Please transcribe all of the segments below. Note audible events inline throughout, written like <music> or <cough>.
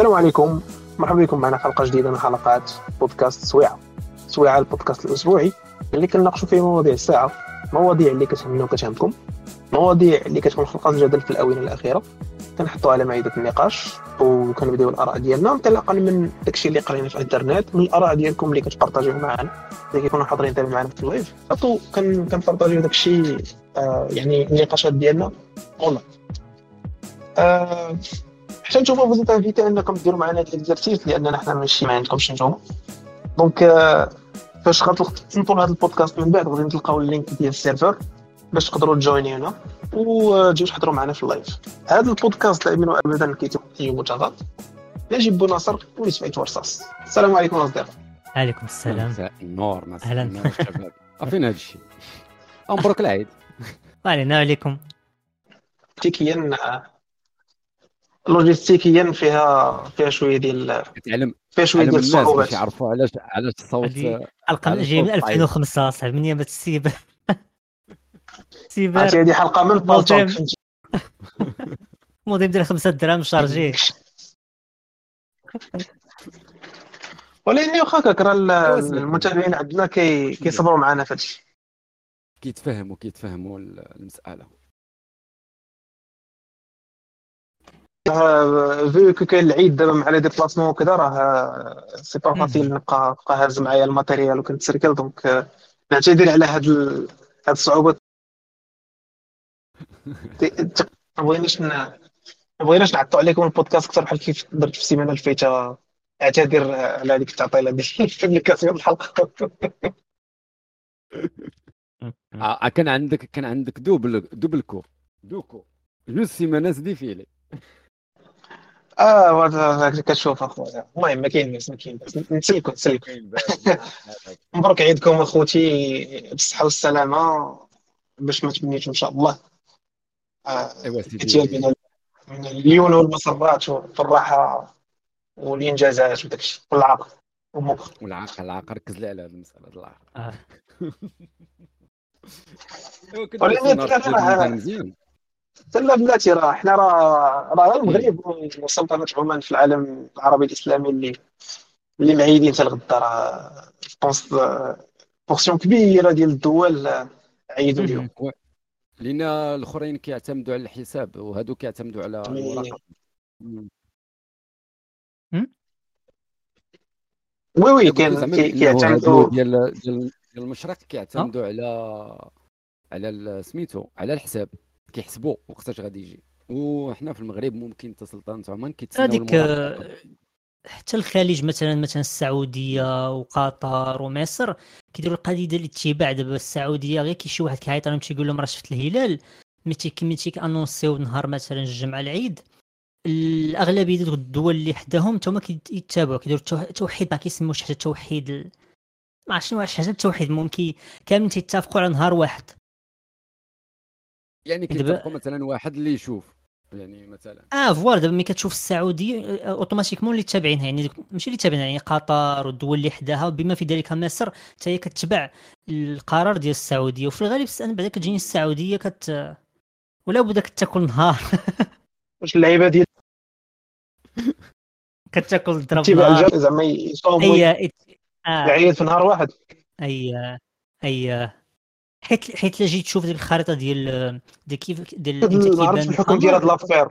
السلام عليكم. مرحبا بكم معنا حلقة جديدة من حلقات بودكاست سويعة. سويعة البودكاست الأسبوعي اللي كنناقشوا فيه مواضيع الساعة مواضيع اللي كتهمنا وكتهمكم مواضيع اللي كتكون خلقات جدل في الأونة الأخيرة. كنحطوا على مائده النقاش وكنبدأو الآراء ديالنا. انطلاقا من داكشي اللي قرينا في الإنترنت من الآراء ديالكم اللي كتبارطاجيو معنا اللي كيكونوا حاضرين دابا معنا في اللايف. صافي كنبارطاجيو داكشي آه يعني النقاشات ديالنا اونلاين آه حتى نتوما فوز انفيتي انكم ديروا معنا هذا الاكزرسيس لأننا حنا ماشي ما عندكمش نتوما دونك آه فاش غتنطوا هذا البودكاست من بعد غادي تلقاو اللينك ديال السيرفر باش تقدروا تجوينيونا وتجيو تحضروا معنا في اللايف. هذا البودكاست لا يمكن ابدا كيتم اي متغاض نجيب بو ناصر ولسمعت ورصاص. السلام عليكم اصدقاء عليكم السلام. النور أهلا. فين هذا الشيء مبروك العيد. علينا عليكم تكتيكيا لوجيستيكيا فيها فيها شوية ديال كتعلم فيها شوية ديال الصعوبات. باش يعرفوا علاش علاش الصوت حلقه جاي من 2005 صاحبي من أيام ال cyber. <laughs> cyber. هذه حلقة من Paltalk modem ديال 5 دراهم chargé. ولكن واخا هكاك راه المتابعين عندنا كيصبروا معنا في هادشي. كيتفهموا كيتفهموا المسألة. vu que كاين العيد دابا مع les déplacements وكذا راه c'est pas facile نبقى نبقى هاز معايا ال matériel وكنتسركل donc نعتذر على هاد ال... هاد الصعوبات <laughs> ما بغيناش ما بغيناش نعطوا عليكم البودكاست أكثر بحال كيف درت في السيمانه اللي فايته اعتذر على هذيك التعطيلة ديال ال <laughs> fabrication الحلقة. <laughs> كان عندك كان عندك double double coup. du coup جوج سيمانات ديفيلي. آه كتشوف أخويا. المهم ما كاين باس ما كاين باس نسلكوا نسلكوا مبروك عيدكم أخوتي. بالصحة والسلامة. باش ما تمنيتوا إن شاء الله. أيوا سيدي. من اليون والمسرات والراحه والإنجازات وداك الشيء والعقل. ومخ. والعقل العقل ركز لي على هذه المسألة العقل. آه. <laughs> ولكن مزيان. لا بلاتي راه حنا راه راه المغرب وسلطنة عمان في العالم العربي الإسلامي اللي اللي معيدين حتى الغدا راه bonne portion كبيرة ديال الدول عيدوا اليوم. لأن الأخرين كيعتمدوا على الحساب وهادو كيعتمدوا على المراقبه oui oui كاين كيعتمدوا ديال ديال المشرق كيعتمدوا على على سميتو على الحساب. كيحسبوا وقتاش غادي يجي. وحنا في المغرب ممكن حتى سلطنه عمان كيتسناو هذيك حتى الخليج مثلا مثلا السعودية وقطر ومصر كيديروا القضية ديال الاتباع دابا السعودية غير كي شي واحد كيعيط لهم تيقول لهم راه شفت الهلال ملي ملي تيكانونسيو نهار مثلا الجمعة العيد الأغلبية ديال الدول اللي حداهم تما كيتابعوا كيديروا توحيد ما كيسموش حتى توحيد ما عرفتش شنو حاجة التوحيد ممكن كاملين تيتفقوا على نهار واحد. يعني كيتفقوا مثلا واحد اللي يشوف يعني مثلا. آه voilà دابا ملي كتشوف السعوديه automatiquement اللي تابعينها يعني ماشي اللي تابعينها يعني قطر والدول اللي حداها بما في ذلك مصر حتى هي كتبع القرار ديال السعودية. وفي الغالب أنا بعدا كتجيني السعودية كت ولا بدا كتاكل نهار. <laughs> واش اللعيبة ديال <laughs> كتاكل ضرب نهار. زعما يصوموا اي العيد في نهار واحد. اي اي حيت حيت لا جيت تشوف ديك الخريطة ديال ديال كيف ديال إنت كيبان الحكم ديال هاد l'affaire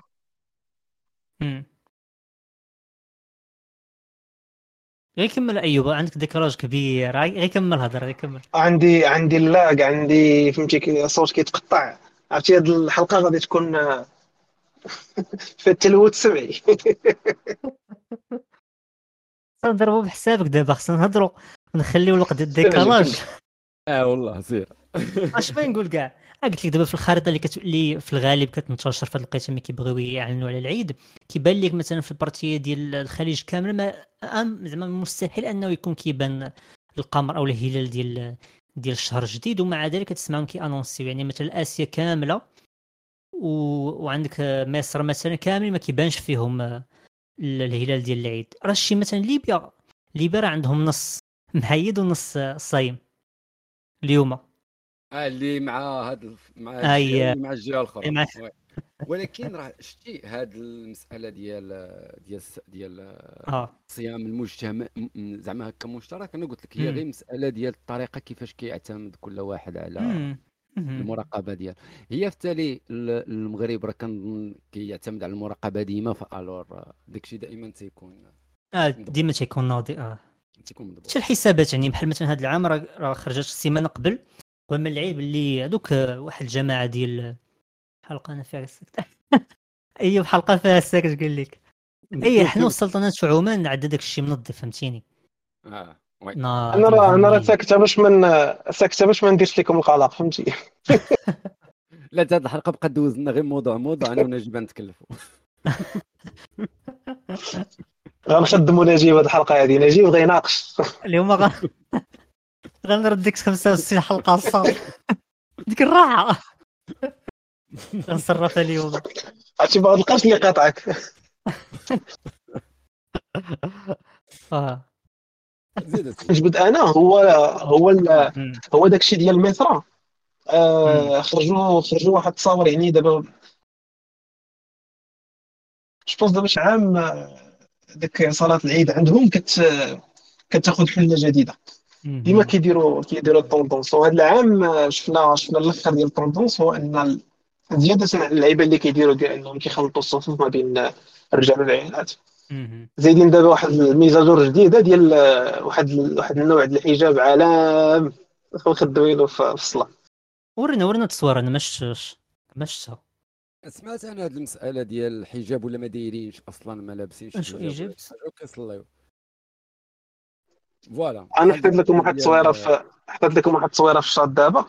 غير كمل ايوب عندك décalage كبير. غير كمل هضر غير كمل. عندي عندي ال lag عندي فهمتي الصوت كيتقطع. عرفتي هاد الحلقة غادي تكون <laughs> في التلوث السمعي <laughs> نضربوا بحسابك دابا خصنا نهضروا ونخليو الوقت ال décalage آه والله سير اش بغي نقول كاع؟ قلت لك دابا في الخريطة اللي, كت... اللي في الغالب كتنتشر في هاد الوقيته ملي كيبغيو يعلنوا على العيد كيبان لك مثلا في ال partie ديال الخليج كامل ما زعما مستحيل أنه يكون كيبان القمر أو الهلال ديال ديال الشهر الجديد ومع ذلك كتسمعهم كي annonceو يعني مثلا آسيا كاملة و... وعندك مصر مثلا كامل ما كيبانش فيهم الهلال ديال العيد. راه شي مثلا ليبيا ليبيا عندهم نص محيد ونص صايم اليوم. اللي مع هذا مع أي... مع الجهة الأخرى. مع... ولكن راه شتي هاد المسألة ديال ديال ديال آه. الصيام المجتمع زعما هكا مشترك. أنا قلت لك هي. غير مسألة ديال الطريقة كيفاش كيعتمد كل واحد على مم. المراقبة ديال هي في التالي ال- المغرب راه كنظن كيعتمد على المراقبة ديما فالور داكشي دائما تيكون آه ديما تيكون ناضي آه. تيكون مضبوط. حتى الحسابات يعني بحال مثلا هذا العام راه خرجت السيمانة قبل. ومن اللعيب اللي هذوك آه، واحد الجماعة ديال حلقة أنا فيها السكت <laughs> اي حلقه فيها السكت قال لك. أي حنا والسلطنات في عمان عندنا داك الشيء منظف فهمتيني. آه أنا راه أنا راه. ساكته باش من ساكته باش ما نديرش لكم القلق فهمتي؟ <laughs> لا هاد الحلقة بقى دوز لنا غير موضوع موضوع أنا ونجيب نتكلفوا. غنخدموا نجيب هذه الحلقة هذه نجيب غيناقش اليوم <laughs> غنرد ديك 65 حلقة الصافي ديك الراحه غنصرفها اليوم. عرفتي ما تلقاش اللي قاطعك. زيد نجبد أنا؟ هو هو. هو داك الشيء ديال الميترا. آه خرجوا خرجوا واحد التصاور يعني دابا je pense دابا شي عام آه، ديك صلاة العيد عندهم كت كتاخذ حلة جديدة. ديما كيديروا كيديروا ال tendance وهذا العام شفنا شفنا الأخر ديال ال tendance هو أن زيادة على اللعيبة اللي كيديروا ديال إنهم كيخلطوا الصفوف ما بين الرجال والعائلات مم. زايدين دابا واحد ال mise à jour جديدة ديال واحد واحد النوع ديال الحجاب عالم خدوينه في في الصلاة. ورينا ورينا التصوير أنا ما شفتش ما شفتها. سمعت أنا هاد المسألة ديال الحجاب ولا ما دايرينش أصلا ما لابسينش اش الحجاب ولا إيجيبت؟ كيصليو- كيصليو؟ voilà. أنا حطيت لكم واحد التصويره في حطيت لكم واحد التصويره في الشات دابا.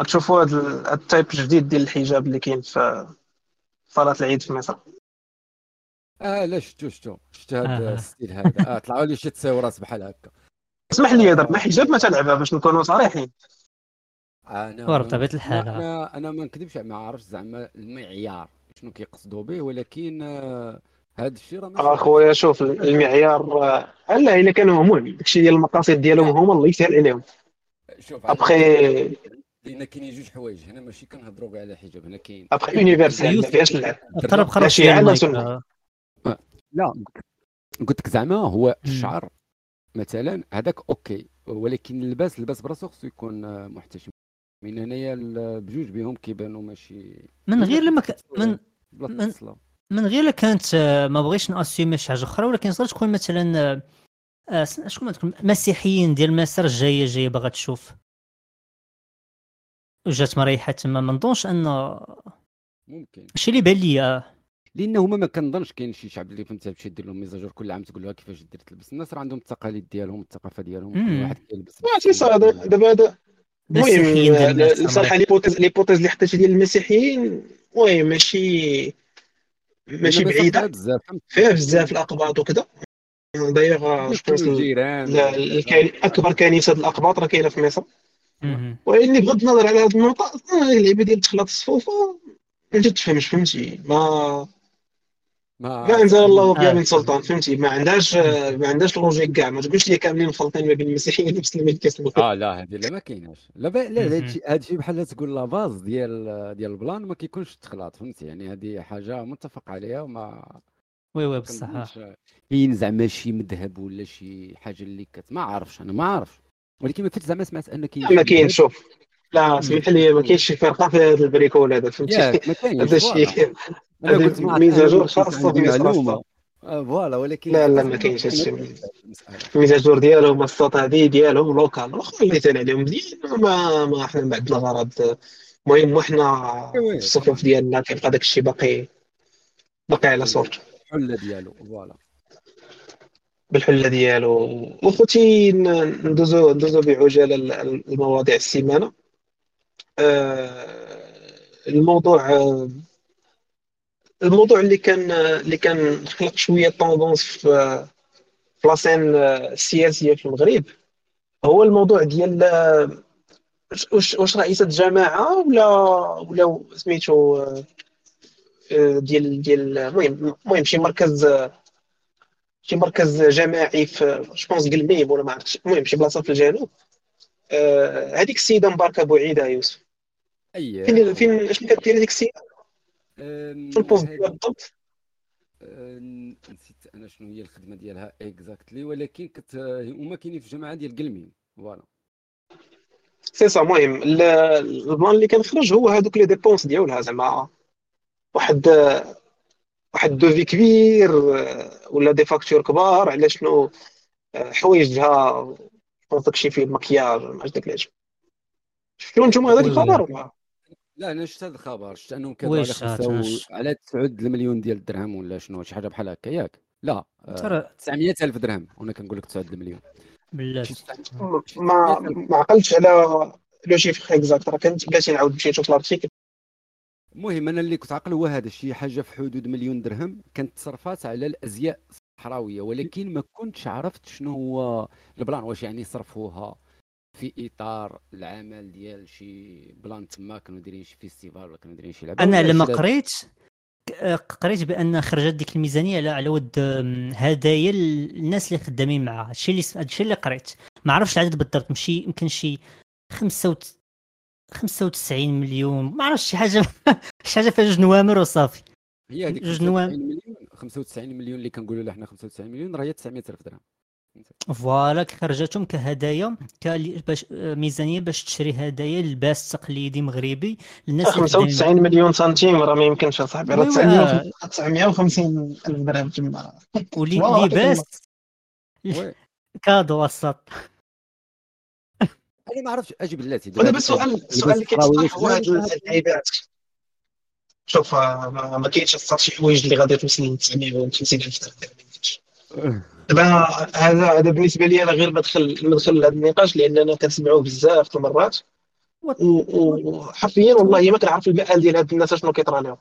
غتشوفوا هذا ال type الجديد ديال الحجاب اللي كاين في صلاة العيد في مصر. آه لا شفتو شفتو. شفت هاد آه. ال style هذا. آه طلعوا لي شي تصاورات بحال هكا. اسمح لي درت ما حجاب ما تلعبها باش نكونوا صريحين. أنا ورا بطبيعة الحال، أنا أنا, أنا ما نكذبش ما عرفتش زعما المعيار شنو كيقصدوا به ولكن آه، هاد الشيء راه ماشي- أخويا شوف المعيار آه، لا الا كانوا هما داكشي ديال المقاصد ديالهم هما الله يسهل عليهم شوف أبخي لأن كاينين جوج حوايج هنا ماشي كنهضروا كاع على حجاب هنا كاين après universel ما فيهاش اللعب لا المايك. سنة. آه. لا قلت لك زعما هو. الشعر مثلا هذاك OK ولكن اللباس اللباس براسو خصو يكون محتشم من هنايا ال- بجوج بهم كيبانوا ماشي من غير لما ك... من من-. من غير كانت آه، ما بغيتش ن assumeي شي حاجة أخرى ولكن تقدر تكون مثلا آه، آه، شكون تكون مسيحيين ديال مصر جاية جاية باغا تشوف. وجات مريحة تما. ما نظنش أن ممكن. الشيء اللي بان لي آه، لأن هما ما كنظنش كاين شي شعب اللي فهمتي تمشي دير لهم mise à jour كل عام تقول لها كيفاش دير تلبس الناس راه عندهم التقاليد ديالهم الثقافة ديالهم كل. واحد كيلبس. دابا هذا المهم لصالح l'hypothèse l'hypothèse اللي حطيتي ديال المسيحيين المهم ماشي ماشي بعيدة. فيها بزاف؟ فيها بزاف الأقباط وكذا d'ailleurs je pense الجيران لا، الكان- أكبر كنيسة الأقباط راه كاينة في مصر. ولكن بغض النظر على هذه النقطة أصلاً اللعيبة ديال تخلط الصفوف آه، ما تفهمش فهمتي؟ ما ما انزل الله بها آه. من سلطان فهمتي؟ ما عندهاش آه، ما عندهاش logique كاع. ما تقولش لي كاملين مخلطين ما بين المسيحيين <laughs> والمسلمين كيصلوا آه لا هذه لا ما كايناش. لا ب... لا. هادشي بحال تقول la base ديال ديال ال plan ما كيكونش التخلاط فهمتي؟ يعني هذه حاجة متفق عليها وما oui oui بصح. آه. كاين زعما شي مذهب ولا شي حاجة اللي كت ما عارفش أنا ما عارفش ولكن ما كنت زعما سمعت أن كاين ما كاين شوف. لا سمح لي ما كاينش شي فرقة في هذا ال bricole هذا فهمتي؟ <laughs> هذا الشيء عرفت، mise à jour بمصر معلومة. آه، voilà ولكن لا لا ما كاينش هادشي. المسألة. ال mise à jour ديالهم هذه ديالهم local واخا اللي تاني عليهم مزيان ما ما حنا ما عندنا غرض المهم وحنا. في الصفوف ديالنا كيبقى داك الشيء باقي باقي على صورته. الحلة ديالو voilà. بالحلة ديالو. وخوتي ندوزو ندوزو بعجالة ال- المواضيع السيمانة. الموضوع آه، الموضوع اللي كان اللي كان خلق شوية طوندونس في في لاسين السياسيه في المغرب. هو الموضوع ديال آه، واش واش رئيسة جماعة ولا ولا سميتو آه، آه، ديال ديال المهم المهم شي مركز آه، شي مركز جماعي في je pense كلميم ولا ما عرفتش المهم شي بلاصة في الجنوب. آه، هذيك السيدة مباركة بوعيدة يوسف. أي فين فين شنو كدير هذيك السيده شنو ال poste ديالها بالضبط. نسيت أنا شنو هي الخدمة ديالها exactly ولكن كت هما كاينين في الجماعة ديال كلميم voilà. سي سا المهم ال plan اللي كنخرج هو هذوك les dépenses ديالها زعما واحد واحد devis كبير ولا des factures كبار على شنو حوايجها داكشي فيه المكياج ما داك العجب. شفتوا نتوما هذاك الخبر لا أنا شفت هذا الخبر شفت أنهم كانوا على خمسة على 9 المليون ديال الدرهم ولا شنو شي حاجة بحال هكا ياك. لا ترى 900 ألف درهم وأنا كنقول لك 9 المليون. بلاتي. ما ما عقلتش على le chiffre exact راه كنت بلاتي نعاود نمشي نشوف l'article المهم أنا اللي كنت عاقل هو هذا شي حاجة في حدود مليون درهم كانت تصرفات على الأزياء الصحراوية ولكن ما كنتش عرفت شنو هو ال plan واش يعني صرفوها. في إطار العمل ديال شي plan تما كانوا دايرين شي festival ولا كانوا دايرين شي لعبة؟ أنا لما قريت قريت بأن خرجت ديك الميزانية على على ود هدايا الناس اللي خدامين معها هادشي اللي هادشي اللي قريت. ما عرفتش العدد بالضبط ماشي يمكن شي 95 مليون. ما عرفتش شي حاجة <laughs> شي حاجة فيها جوج نوامر وصافي. هي هذيك جوج نوامر. 95 مليون اللي كنقولوا له حنا 95 مليون راه هي 900 ألف درهم. فوالا خرجتهم كهدايا باش ميزانية باش تشري هدايا لباس تقليدي مغربي للناس 95 مليون سنتيم راه ما يمكنش أصاحبي راه 950 ألف درهم تما. <laughs> ولباس <laughs> كادو وسط. أنا ما عرفتش أجي بلاتي دابا السؤال السؤال اللي كيتطرح هو هاد اللعيبات شوف ما كاينش شي حوايج اللي غادي توصل ل 950 ألف درهم. <laughs> دابا هذا هذا بالنسبة لي أنا غير مدخل مدخل لهذا النقاش لاننا كنسمعوه بزاف المرات وحرفيا والله ما كنعرف البال ديال هاد الناس شنو كيطرى لهم.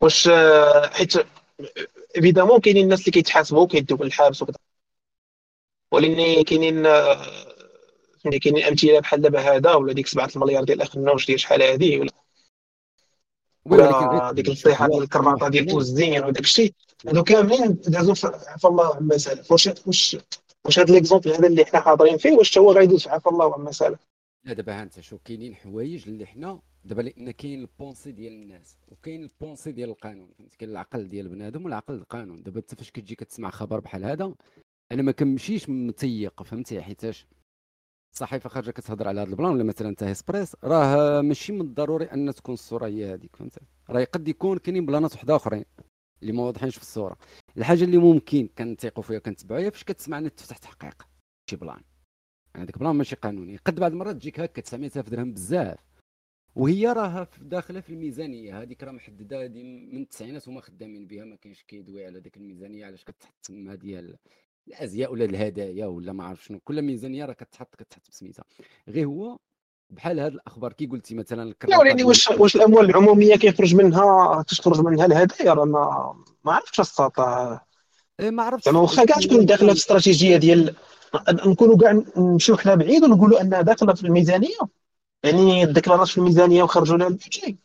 واش حيت évidemment كاينين الناس اللي كيتحاسبوا كيدوا بالحبس وكذا. ولكن كاينين كاينين أمثلة بحال دابا هذا ولا ديك 7 المليار ديال أخنوش ديال شحال هذه ولا ولا ديك الفضيحه ديال الكراطه ديال فوزين وداك الشيء. هادو كاملين دازو عفا الله عما سالف واش واش واش هذا l'exemple هذا اللي حنا حاضرين فيه؟ واش هو غيدوز عفا الله عما سالف لا دابا انت شوف كاينين حوايج اللي حنا دابا لأن كاين ال pensée ديال الناس وكاين ال pensée ديال القانون. فهمت كاين العقل ديال بنادم والعقل القانون. دابا انت فاش كتجي كتسمع خبر بحال هذا أنا ما كنمشيش متيق فهمتي؟ حيتاش صحيفة خارجة كتهضر على هذا البلان ولا مثلا انت هسبريس راه ماشي من الضروري أن تكون الصورة هي هذيك فهمت راه قد يكون كاينين بلانات وحدة أخرين. اللي ما واضحينش في الصورة. الحاجة اللي ممكن كنتيقوا فيها كنتبعوا هي فاش كتسمع ان تفتح تحقيق. شي بلان. يعني هذاك بلان ماشي قانوني. قد بعض المرات تجيك هكا 900000 درهم بزاف. وهي راها داخلة في الميزانية. هذيك راه محددة هذه من التسعينات هما خدامين بها ما كاينش كيدوي على ديك الميزانية. علاش كتحط تما ديال الأزياء ولا الهدايا ولا ما عرف شنو. كل ميزانية راه كتحط كتحط بسميتها. غير هو بحال هاد الأخبار كي قلتي مثلا لا ولكن واش واش الأموال العمومية كيخرج منها؟ تخرج منها الهدايا؟ راه ما ما عرفتش السطا إيه ما عرفتش. زعما واخا كاع تكون داخلة في الاستراتيجيه ديال نكونوا كاع نمشيو حنا بعيد ونقولوا أنها داخلة في الميزانية. يعني ديكلارات في الميزانية وخرجوا لها البيجي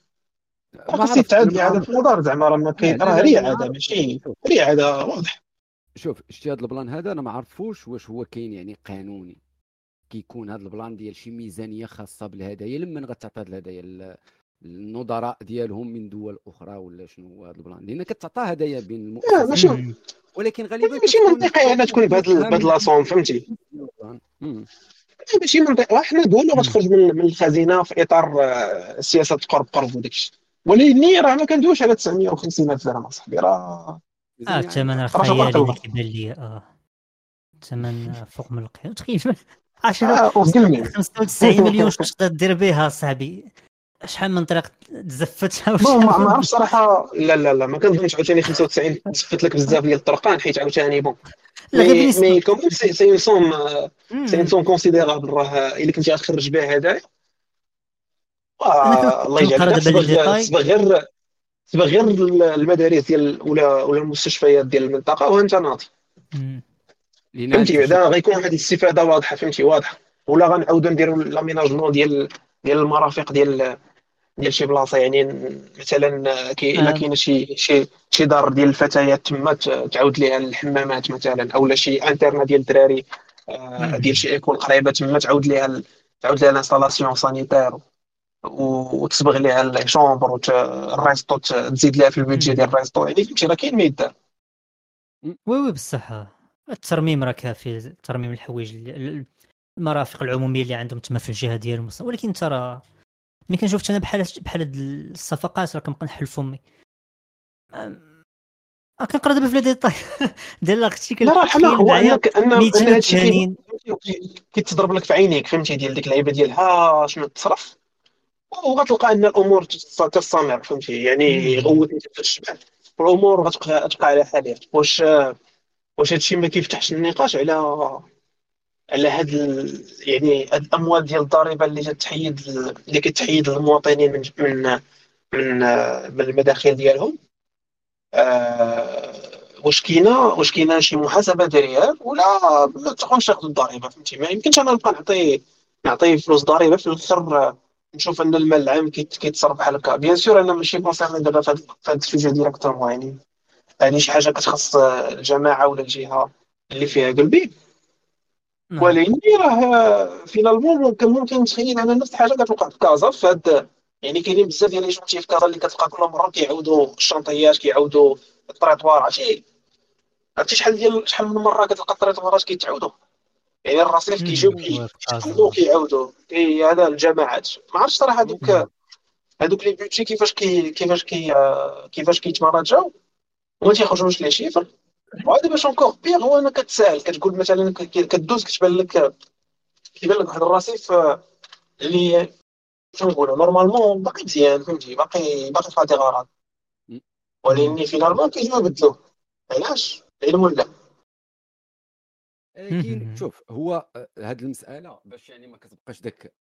خاص يتعاد اعاده النظر زعما راه ما كاين راه ريعه هذا ماشي ريعه هذا واضح. شوف شتي هذا البلان هذا أنا ما عرفوش واش هو كاين يعني قانوني. كيكون هذا البلان ديال شي ميزانية خاصة بالهدايا لمن غتعطي هذه الهدايا النظراء ديالهم من دول أخرى ولا شنو هو هذا البلان؟ لأن كتعطى هدايا بين المؤسسين ولكن غالبا ماشي منطقي انها تكون بهذا la somme فهمتي؟ ماشي منطقي. حنا نقولوا غتخرج من من الخزينة في إطار آه، سياسة قرب قرب وداك الشيء ولكن راه ما كندويش على 950 ألف درهم أصاحبي. راه آه الثمن خيالي اللي كيبان لي آه الثمن فوق من القياس <laughs> تخيل. 10 95 مليون تقدر دير بها صاحبي؟ شحال من طريق تزفتها ما عرفت صراحة لا لا لا ما كنظنش عاوتاني 95 تزفت لك بزاف ديال الطرقان حيت عاوتاني bon. mais mais comme c'est c'est somme c'est somme considérable راه إلا كنتي غتخرج بها هدايا. الله يجعل صبغ غير صبغ غير المدارس ديال ولا ولا المستشفيات ديال المنطقة وانت ناضي. فهمتي؟ بعدا غيكون واحد الاستفاده واضحة فهمتي؟ واضحة. ولا غنعاودو نديرو l'aménagement ديال ديال المرافق ديال ديال شي بلاصة. يعني مثلا كي إلا آه. كاينة شي شي شي دار ديال الفتيات تما تعاود ليها الحمامات مثلا أولا شي internat ديال الدراري آه، ديال شي école قريبة تما تعاود ليها تعاود ليها l'installation sanitaire وتصبغ ليها les chambres ال resto تزيد لها في ال budget ديال ال resto. يعني فهمتي؟ راه كاين ما يدار وي وي بصح. الترميم راه كافي ترميم الحوايج المرافق العمومية اللي عندهم تما في الجهة ديالهم ولكن راه ملي كنشوف أنا بحال بحال هاد الصفقات راه كنبقى نحل فمي كنقرا دابا في les détails. <laughs> ديال أختي لا راه لا هو انك ان هادشي كيتضرب لك في عينيك فهمتي ديال ديك اللعيبة ديال ها شنو تصرف؟ وغتلقى أن الأمور تستمر فهمتي يعني غوت في الشبع والامور غتبقى تبقى على حالها. واش واش هادشي ما كيفتحش النقاش على على هاد ال... يعني هاد الأموال ديال الضريبة اللي تتحيد اللي كتحيد المواطنين من من من, المداخل ديالهم. آه واش كاينة واش كاينة شي محاسبة ديالها ولا ما تاخذش تاخذ الضريبة فهمتي؟ ما يمكنش أنا نبقى نعطي نعطي فلوس ضريبة في الأخر نشوف أن المال العام كيتصرف بحال هكا. bien sûr أنا ماشي concerné دابا في هذا ال sujet directement يعني. يعني شي حاجة كتخص الجماعة ولا الجهة اللي فيها قلبي. نعم. ولكن راه finalement ممكن ممكن نتخيل ان نفس الحاجة كتوقع في كازا في هاد يعني كاينين بزاف ديال les chantiers في كازا اللي كتلقى كل مره كيعاودوا الشانطيات كيعاودوا الطريطوار عرفتي؟ عرفتي شحال ديال شحال من مرة كتلقى الطريطوارات كيتعاودوا؟ يعني الرصيف كيجيو كيعاودوا. كيعاودوا هذا الجماعات ما عرفتش صراحة هذوك هذوك les budgets كيفاش كي كيفاش كي كيفاش كيتمراجعوا وما تيخرجوش les chiffres وهذا باش encore pire هو أنك كتسأل كتقول مثلا كدوز كتبان لك كيبان لك واحد الرصيف اللي شنو نقولوا normalement باقي مزيان فهمتي؟ باقي باقي قاضي غرض ولكن finalement كيجيو يبدلوه علاش؟ علم ولا؟ كاين <laughs> شوف هو هذه المسألة باش يعني ما كتبقاش داك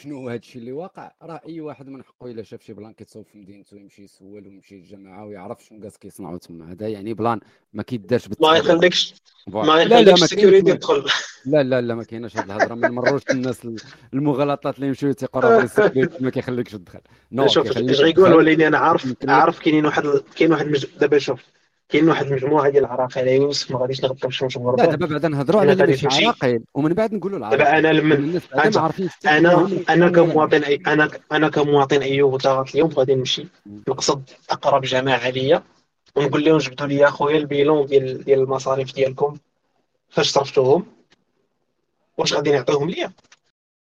شنو هو هذا الشيء اللي واقع؟ راه أي واحد من حقه إلا شاف شي بلان كيتصوب في مدينته يمشي يسول ويمشي للجماعة ويعرف شنو كاس كيصنعوا تما. هذا يعني بلان ما كيدارش ما يخليكش ما يخليكش ال sécurité يدخل. لا لا لا ما كايناش هذه الهضرة. ما نمروش الناس المغالطات اللي يمشيو تيقراو ال sécurité ما كيخليكش تدخل. نو شوف اش غيقول وليني أنا عارف عارف كاينين واحد كاين واحد دابا شوف كاين واحد المجموعة ديال العراقيل يوسف ما غاديش نغطي باش نشوف لا دابا بعدا نهضروا على اللي مش عراقيل ومن بعد نقولوا العراقيل دابا أنا لما أنا أنا كمواطن أي أنا أنا كمواطن ايوب وتغط اليوم غادي نمشي. نقصد أقرب جماعة ليا. ونقول لهم جبدوا لي اخويا البيلون ديال ديال المصاريف ديالكم. فاش صرفتوهم؟ واش غادي نعطيهم ليا؟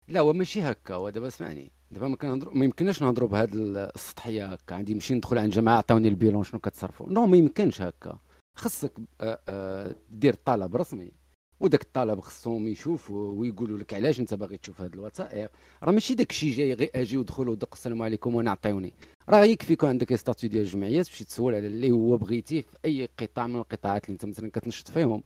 لا هو ماشي هكا هو دابا اسمعني. دابا ما كنهضروا ما يمكنناش نهضروا بهذه السطحية هكا. عندي نمشي ندخل عند جماعة عطاوني ال bilan شنو كتصرفوا non ما يمكنش هكا. خصك آه، آه، دير طلب رسمي. وداك الطلب خصهم يشوفوا ويقولوا لك علاش انت باغي تشوف هذا الوثائق راه ماشي داك الشيء جاي غير أجي ودخل ودق السلام عليكم وأنا عطيوني راه يكفي يكون عندك statut ديال الجمعيات باش تسول على اللي هو بغيتيه في أي قطاع من القطاعات اللي انت مثلا كتنشط فيهم.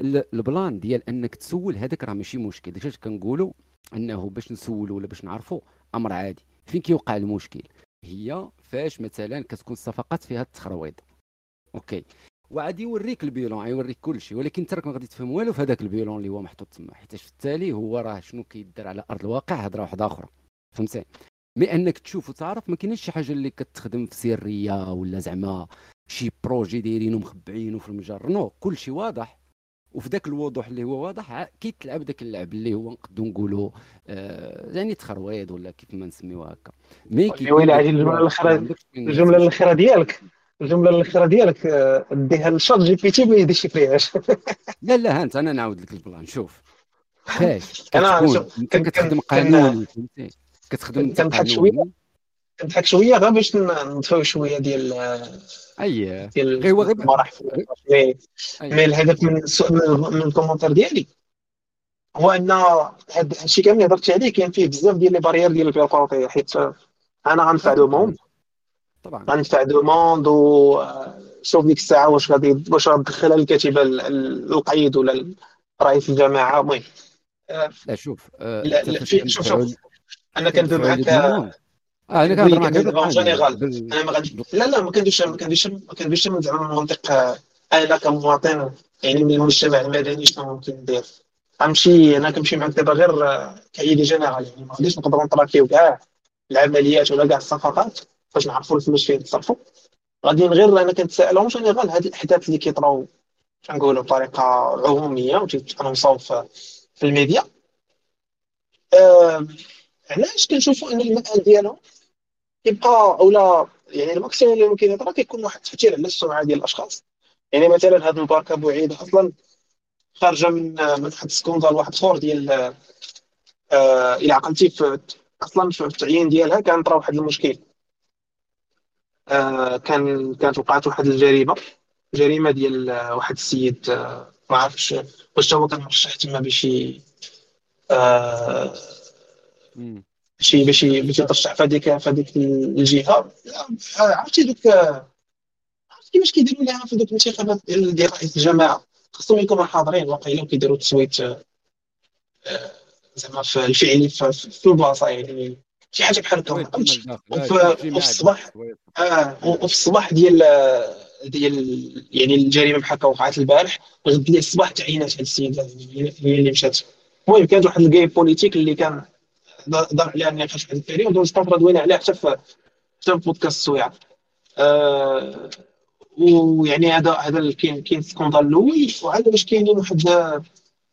البلان ديال أنك تسول هذاك راه ماشي مشكل. داكشي كنقولوا أنه باش نسولوا ولا باش نعرفوا أمر عادي. فين كيوقع المشكل؟ هي فاش مثلا كتكون الصفقات فيها التخرويض. أوكي. وعادي يوريك ال bilan يوريك كل شيء ولكن انت راك ما غادي تفهم والو في هذاك ال bilan اللي هو محطوط تما. حيت في التالي هو راه شنو كيدار على أرض الواقع هضره واحدة أخرى فهمتي mais انك تشوف وتعرف ما كاينش شي حاجة اللي كتخدم في سرية ولا زعما شي projet دايرينه مخبعينه في المجر non كل شيء واضح. وفي ذاك الوضوح اللي هو واضح كيتلعب ذاك اللعب اللي هو نقدروا نقولوا آه يعني تخرويض ولا كيف ما نسميوها هكا. mais كي ويلي هذه الجملة الأخيرة الجملة الأخيرة ديالك الجملة الأخيرة ديالك آه، ديها ل ChatGPT ما يديشيفريهاش <laughs> لا لا هانت أنا نعاود لك البلان شوف. فاش أنا أنت كتخدم قانون فهمتي كتخدم كنضحك شوية. كنضحك شوية غير باش نطفيو شوية ديال أي. ديال غير غير مي مي الهدف من من ال commentaire ديالي هو أن هذا الشيء كامل اللي هضرت عليه كاين فيه بزاف ديال les barrières ديال البيروقراطيه حيت أنا غن faire demande. طبعا. غن faire demande و شوف ديك الساعة واش غادي واش غتدخلها الكاتبه القيد ولا رئيس الجماعه المهم لا شوف لا لا شوف شوف أنا كندوي معاك آه أنا كنهضر معاك أنا ما غادي لا لا ما كندويش ما كندويش ما كندويش من زعما منطق أنا كمواطن يعني من المجتمع المدني شنو ممكن ندير غنمشي أنا كنمشي معاك دابا غير cas général يعني ما غاديش نقدروا نطراكيو كاع العمليات ولا كاع الصفقات باش نعرفوا الفلوس فين تصرفوا غادي غير أنا كنتسائل général هاد الأحداث اللي كيطراو كنقولوا بطريقة عمومية وتيت annonça و في الميديا. علاش كنشوفوا إن المآل ديالهم كيبقى اولا يعني ال maximum اللي ممكن يطرا كيكون واحد التاثير على السمعة ديال الأشخاص. يعني مثلا هذا مباركة بوعيدة أصلا خارجة من من واحد ال scandale واحد آخر ديال آه إلى عقلتي في أصلا في التعيين ديالها كان طرا واحد المشكل. آه كان كانت وقعت واحد الجريمة جريمة ديال آه، واحد السيد آه ما عرفتش واش هو كان مرشح تما باش آه شي باش باش يترشح في هذيك في هذيك الجهة. عرفتي دوك عرفتي كيفاش كيديروا لها في دوك الانتخابات ديال رئيس الجماعة؟ خصهم يكونوا حاضرين واقيلا وكيديروا التصويت آه، زعما في الفعلي في, في البلاصة يعني. شي حاجة بحال هكا. وفي الصباح آه وفي الصباح ديال ديال يعني الجريمة بحال هكا وقعت البارح غد الصباح تعينات هذه السيدة هي اللي مشات. المهم كانت واحد ال jeu politique اللي كان دار عليها النقاش في هذه ال période ونستمر دوينا عليها حتى في حتى في بودكاست سويعه آه ويعني هذا هذا كاين كاين scandale الأول وعاد باش كاينين واحد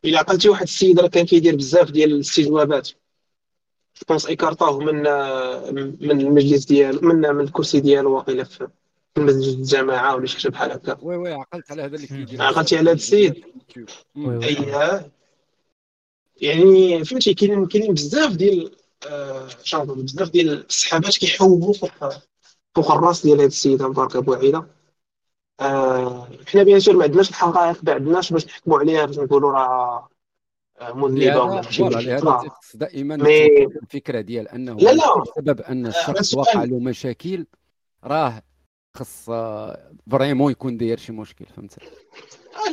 إلى عقلتي واحد السيد راه كان كيدير بزاف ديال الاستجوابات جوبونس ايكارطوه من من المجلس ديالو من من الكرسي ديالو واقيلا في مسجد الجماعه ولا شي حاجة بحال هكا. وي وي عقلت على هذا اللي كيدير. عقلتي على هذا السيد. اييه يعني فهمتي كاينين كاينين بزاف ديال آه بزاف ديال السحابات كيحوبوا فوق فوق الراس ديال هذا السيد مبارك أبو عيده آه حنا bien sûr ما عندناش الحقائق ما عندناش باش نحكموا عليها باش نقولوا راه مذنبه ولا شي دائما mais الفكرة ديال أنه لا لا. بسبب أن الشخص وقع له مشاكل راه خص vraiment يكون داير شي مشكل فهمت؟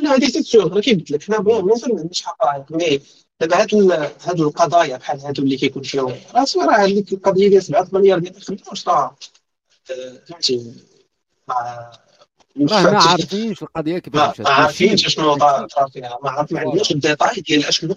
لا هذه تتسوق راه كيف قلت لك حنا bien sûr ما عندناش حقائق mais دابا هاد هاد القضايا بحال هادو اللي كيكون فيهم. راه راه هذيك القضية ديال 7 مليار ديال الخدمه واش راه فهمتي؟ راه ما عارفينش القضية كيفاش ما عارفينش شنو طار فيها ما عارف ما عندناش les détails ديال اشنو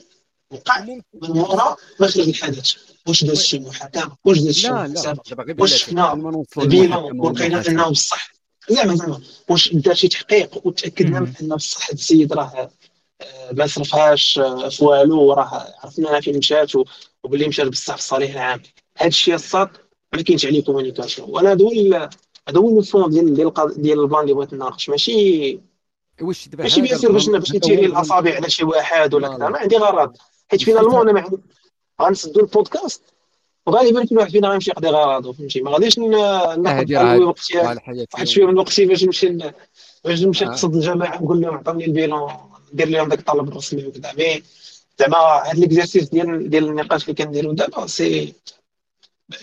وقع من وراء مخرج الحدث. واش داز شي محاكمه واش داز شي حساب واش شفنا ال bilan ولقينا إنه بصح زعما زعما واش دار شي تحقيق وتأكدنا من انه بصح هذا السيد راه ما صرفهاش آه، في والو وراه عرفنا فين مشات وباللي مشات بصح في الصالح العام. هذا الشيء الصاد ما كاينش عليه communication وأنا هذا هو هذا هو ال fond ديال ديال ديال البلان اللي بغيت نناقش. ماشي واش دابا ماشي bien sûr باش باش ن tirer الأصابع على شي واحد ولا كذا. ما عندي غرض. حيت finalement أنا ما غنسدوا البودكاست. وغالبا كل واحد فينا غيمشي يقضي غرضه فهمتي؟ ما غاديش ناخذ وقتي واحد شوية من وقتي باش نمشي باش نمشي آه. نقصد الجماعة نقول لهم عطوني ال bilan. ندير لهم ذاك الطلب الرسمي وكذا. mais زعما هذا l'exercice ديال ديال النقاش اللي كنديرو دابا c'est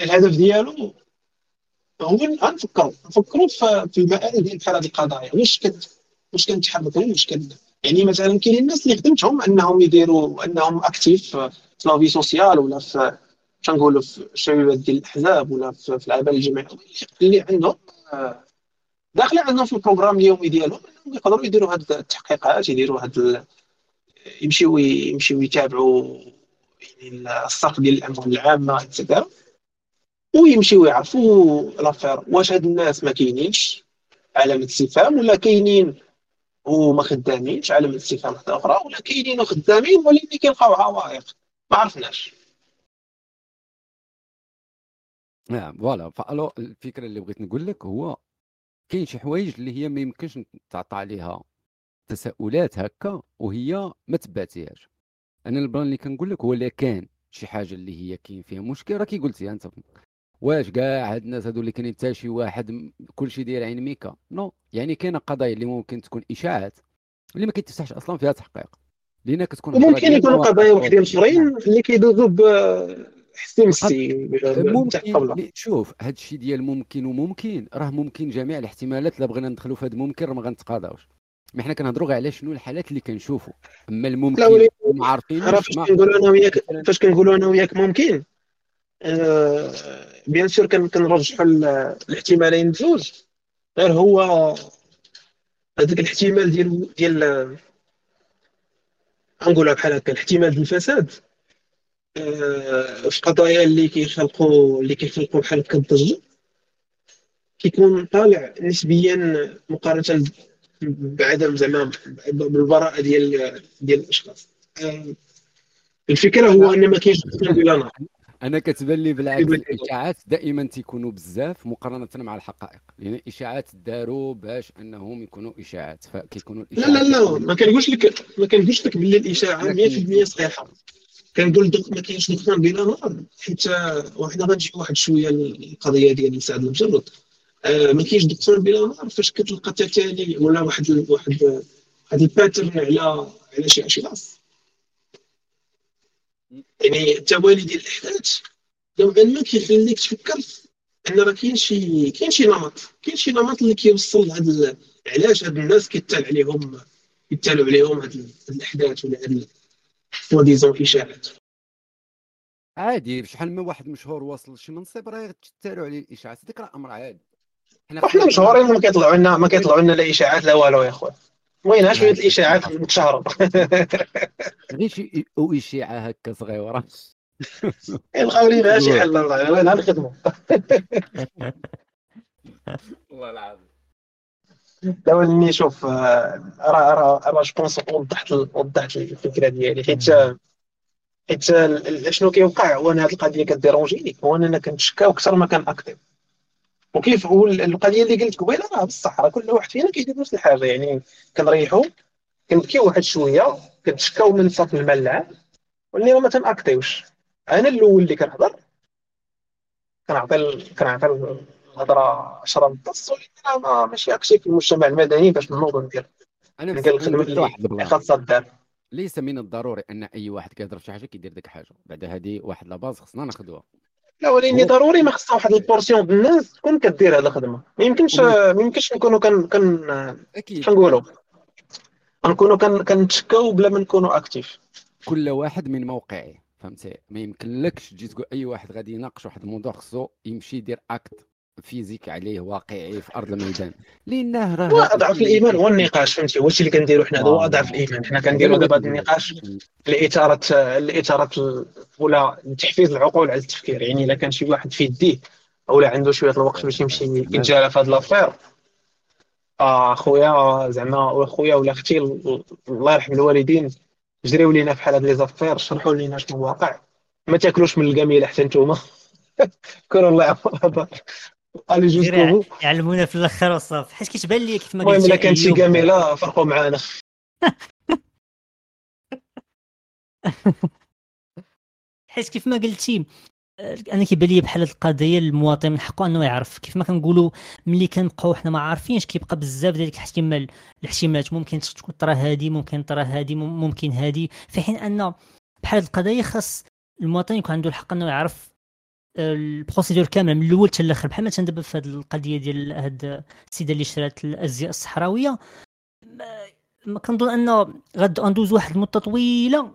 الهدف ديالو هو غنفكروا نفكروا في المآل ديال بحال هذه القضايا. واش كت واش كنتحركوا واش كن يعني مثلا كاينين الناس اللي خدمتهم أنهم يديروا أنهم actifs في la vie sociale ولا في تنقولوا في الشبيبات ديال الأحزاب ولا في, العمل الجماعي اللي عندهم داخلين عندهم في ال programme اليومي ديالهم انهم يقدروا يديروا هذه التحقيقات يديروا هذا يمشيو يمشيو يتابعوا يعني السرق ديال الأموال العامة et cetera ويمشيو يعرفوا l'affaire واش هاد الناس ما كاينينش علامة استفهام ولا كاينين وما خدامينش علامة استفهام واحدة أخرى ولا كاينين وخدامين ولكن كيلقاو عوائق. ما عرفناش. نعم voilà voilà الفكرة اللي بغيت نقول لك هو كاين شي حوايج اللي هي ما يمكنش تعطى عليها تساؤلات هكا وهي ما تباتيهاش أنا البلان اللي كنقول لك هو اللي كان شي حاجة اللي هي كاين فيها مشكل راه كي قلتي أنت واش كاع هاد الناس هادو اللي كاينين حتى شي واحد كلشي داير عين ميكا؟ non. يعني كاينة قضايا اللي ممكن تكون إشاعات اللي ما كيتفتحش أصلا فيها تحقيق. لأن كتكون ممكن يكونوا قضايا وحدين آخرين اللي كيدوزوا مسي ممكن شوف هاد الشيء ديال ممكن وممكن راه ممكن جميع الاحتمالات الا بغينا ندخلوا في هذا ممكن راه ما غنتقاضاوش mais حنا كنهضروا غير على شنو الحالات اللي كنشوفوا أما الممكن ما عارفين فاش كنقولوا أنا وياك فاش كنقولوا أنا وياك ممكن آه bien sûr كنرجحوا الاحتمالين بجوج. غير هو هذاك الاحتمال ديال ديال غنقولها بحال هكا الاحتمال ديال الفساد. آه، في قضايا اللي كيخلقوا اللي كيخلقوا بحال هكا الضجه كيكون طالع نسبيا مقارنة بعدم زعما بالبراءة ديال ديال الأشخاص. الفكرة هو أن ما كاينش أنا كتبان لي بالعكس الإشاعات دائما تيكونوا بزاف مقارنة مع الحقائق. لأن الإشاعات داروا باش أنهم يكونوا إشاعات فكيكونوا لا لا لا ما كنقولش لك ما كنقولش لك باللي الإشاعة 100% صحيحة. كنقول ما كاينش دخان بلا نار حيت وحنا غنجي واحد شوية القضية ديال سعد المجرد. آه ما كاينش دخان بلا نار فاش كتلقى تتالي ولا واحد واحد واحد ال pattern على على شي اشخاص يعني التوالي ديال الاحداث نوعا ما كيخليك تفكر أن راه كاين شي كاين شي نمط. كاين شي نمط اللي كيوصل لهاد علاش هاد الناس كيتال عليهم كيتالوا عليهم هاد الاحداث ولا هاد سوا اشاعات عادي شحال من واحد مشهور واصل شي منصب راه تتالوا عليه الإشاعات. هذاك راه أمر عادي. حنا مشهورين ما كيطلعوا لنا ما كيطلعوا لنا لا إشاعات لا والو يا خويا المهم شوية الإشاعات متشهره <laughs> غير شي إشاعة هكا صغيرة. يلقاو لينا شي حل الله نخدموا <laughs> والله العظيم. لا ولني شوف راه راه راه je pense وضحت وضحت الفكرة ديالي. حيت حيت شنو كيوقع هو أنا هذه القضية كت dérangeني هو أننا كنتشكاو أكثر ما كن actif وكيف هو القضية اللي قلت قبيلة راه بصح راه كل واحد فينا كيدير نفس الحاجة. يعني كنريحو كنبكيو واحد شوية كنتشكاو من صف المال العام واللي ما تن actiوش أنا الأول اللي كنهضر كنعطي كنعطي الهضرة 10 نص ولكن أنا ماشي actif في المجتمع المدني باش نوض ندير أنا ندير الخدمة اللي خاصها دار ليس من الضروري أن أي واحد كيهضر في شي حاجة كيدير ديك الحاجة. بعد هذه واحد la base خصنا ناخذوها لا ولكن ضروري ما خصها واحد ال portion ديال الناس تكون كدير هذه الخدمة. ما يمكنش ما يمكنش نكونوا كن كن أكيد. نقولوا؟ نكونوا كنتشكاو بلا ما نكونوا actif كل واحد من موقعه فهمتي؟ ما يمكنلكش تجي تقول أي واحد غادي يناقش واحد الموضوع خصو يمشي يدير acte physique عليه واقعي في أرض الميدان. لأنه راه هو أضعف الإيمان هو النقاش فهمتي؟ هو الشيء اللي كنديروا حنا هو أضعف الإيمان. حنا كنديروا دابا هذا النقاش لإثارة لإثارة ولا لتحفيز العقول على التفكير. يعني إلا كان شي واحد في يديه ولا عنده شوية الوقت باش يمشي يتجالى في هذه l'affaire آه خويا زعما خويا ولا أختي الله يرحم الوالدين جريو لينا في حال هاد لي زافير شرحوا لينا شنو الواقع. ما تاكلوش من الجميله حتى نتوما. <laughs> كونوا الله يعاون ألي جوستو يعلمونا في الآخر وصافي حيت كيتبان لي كيف ما قلت المهم إلا كانت شي جميلة فرقوا معانا. <laughs> حيت كيف ما قلتي أنا كيبان لي بحال القضية المواطن من حقه أنه يعرف. كيف ما كنقولوا ملي كنبقاو حنا ما عارفينش كيبقى بزاف ديال الاحتمال الاحتمالات. ممكن تكون طرا هادي ممكن طرا هادي ممكن هادي. في حين أن بحال القضايا خاص المواطن يكون عنده الحق أنه يعرف ال procédure كامله من الأول حتى الآخر بحال مثلا دابا في هذه القضية ديال هاد السيدة اللي شرات الازياء الصحراوية ما كنظن انه غاد ندوز واحد المدة طويلة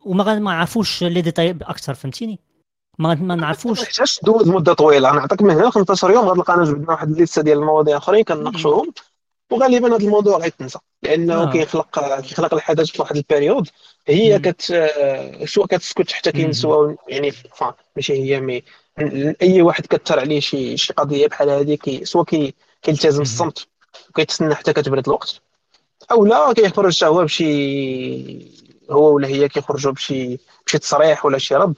وما ما عرفوش les détails أكثر فهمتيني؟ ما ما نعرفوش. محتاجش دوز مدة طويلة. نعطيك من هنا 15 يوم غنلقانا جبدنا واحد الليستة ديال المواضيع أخرين كنناقشوهم. وغالبا هذا الموضوع غيتنسى لأنه آه. كيخلق كيخلق الحدث في واحد ال période هي كت سواء كتسكت حتى كينسوا يعني ماشي هي mais أي واحد كثر عليه شي شي قضية بحال هذه سواء كي كيلتزم الصمت وكيتسنى حتى كتبرد الوقت. أو لا كيخرج حتى هو بشي هو ولا هي كيخرجوا بشي بشي تصريح ولا شي رد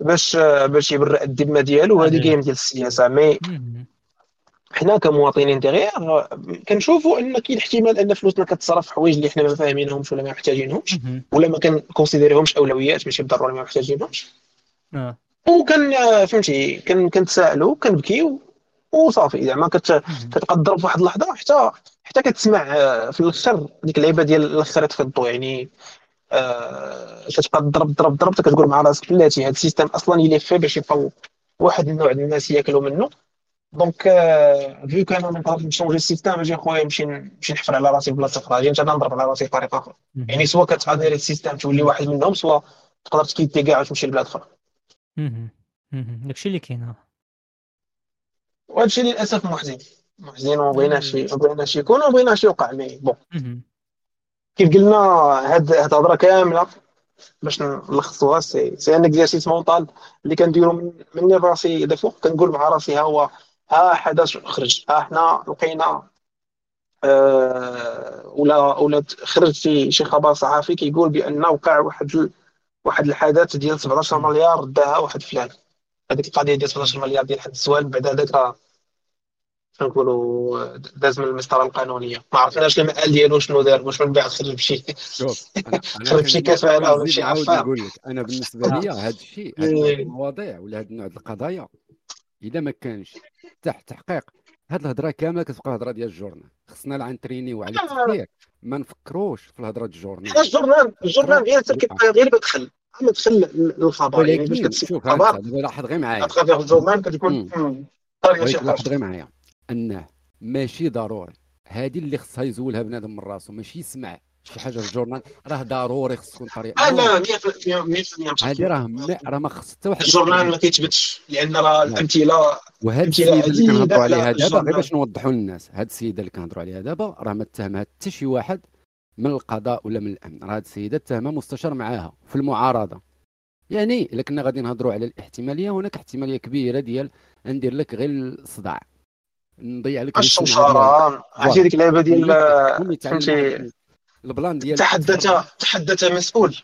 باش باش يبرئ الذمه ديالو وهذه كاين ديال السياسة. mais حنا كمواطنين دغيا كنشوفوا ان كاين احتمال ان فلوسنا كتصرف في حوايج اللي حنا ما فاهمينهمش ولا ما محتاجينهمش ولا ما كن considérerيهمش اولويات ماشي بالضروره ما محتاجينهمش آه وكان فهمتي كنتسائلوا كنبكيو وصافي زعما كتقدر في واحد اللحظه حتى حتى كتسمع آه، في الآخر ديك اللعيبه ديال الآخر تفضوا يعني آه كتبقى تضرب ضرب ضرب كتقول مع راسك بلاتي هذا ال système أصلا يلي في باش يبقاو واحد النوع ديال الناس ياكلوا منه donc vieux كان أنا نقدر نchangي ال système أجي خويا نمشي نمشي نحفر على راسي بلاصه أخرى أجي نضرب على راسي بطريقه أخرى يعني سواء كتغادر ال système تولي واحد منهم سواء تقدر تكيدي كاع وتمشي لبلاد أخرى داكشي اللي كاين وهذا الشيء للاسف محزن محزن وما بغيناش ما بغيناش يكون وما بغيناش يوقع mais bon كيف قلنا هاد هاد الهضره كامله باش نلخصوها سي سي ان اكزيرسيس مونطال اللي كنديرو من مني راسي دافو كنقول مع راسي ها هو ها حدث خرج. ها حنا لقينا آه ولا ولا خرج شي شي خبر صحفي كيقول بان وقع واحد واحد الحدث ديال 17 مليار داها واحد فلان. هذيك القضية ديال 17 مليار ديال حد السؤال بعد هذاك نقولوا داز من المسطرة القانونية. ما عرفناش المآل ديالو شنو دار واش من بعد خرج بشي شوف <laughs> خرج بشي كفالة ولا شي نقول لك أنا بالنسبة لي هذا الشيء هاد إيه. المواضيع ولا هاد النوع ديال القضايا إذا ما كانش تحت تحقيق هاد الهضرة كاملة كتبقى هضره ديال الجورنال. خصنا لا نentraîniو على التفكير ما نفكروش في الهضرة ديال الجورنال. الجورنال الجورنال ديالك كيبقى غير مدخل مدخل للخبر يعني باش كتسمع الخبر لاحظ غير معايا. في الجورنال كتكون لاحظ غير معايا. أنه ماشي ضروري. هذه اللي خصها يزولها بنادم من راسو. ماشي يسمع. شي حاجة في الجورنال؟ راه ضروري خص تكون طريقة. أنا 100% 100% هذه راه راه ما خص حتى واحد الجورنال ما كيتبتش لأن راه الامثله وهذا أمثلة السيدة اللي كنهضروا عليها دابا غير. باش نوضحوا للناس هذه السيدة اللي كنهضروا عليها دابا راه ما اتهمها حتى شي واحد من القضاء ولا من الأمن. راه هذه السيدة اتهمها مستشار معاها في المعارضة. يعني إلا كنا غادي نهضروا على الاحتمالية هناك احتمالية كبيرة ديال ندير لك غير الصداع. نضيع لك ديالك. الشمشارة. عرفتي ديك اللعبه ديال يتعلم فهمتي البلان ديال تحدث تحدث مسؤول.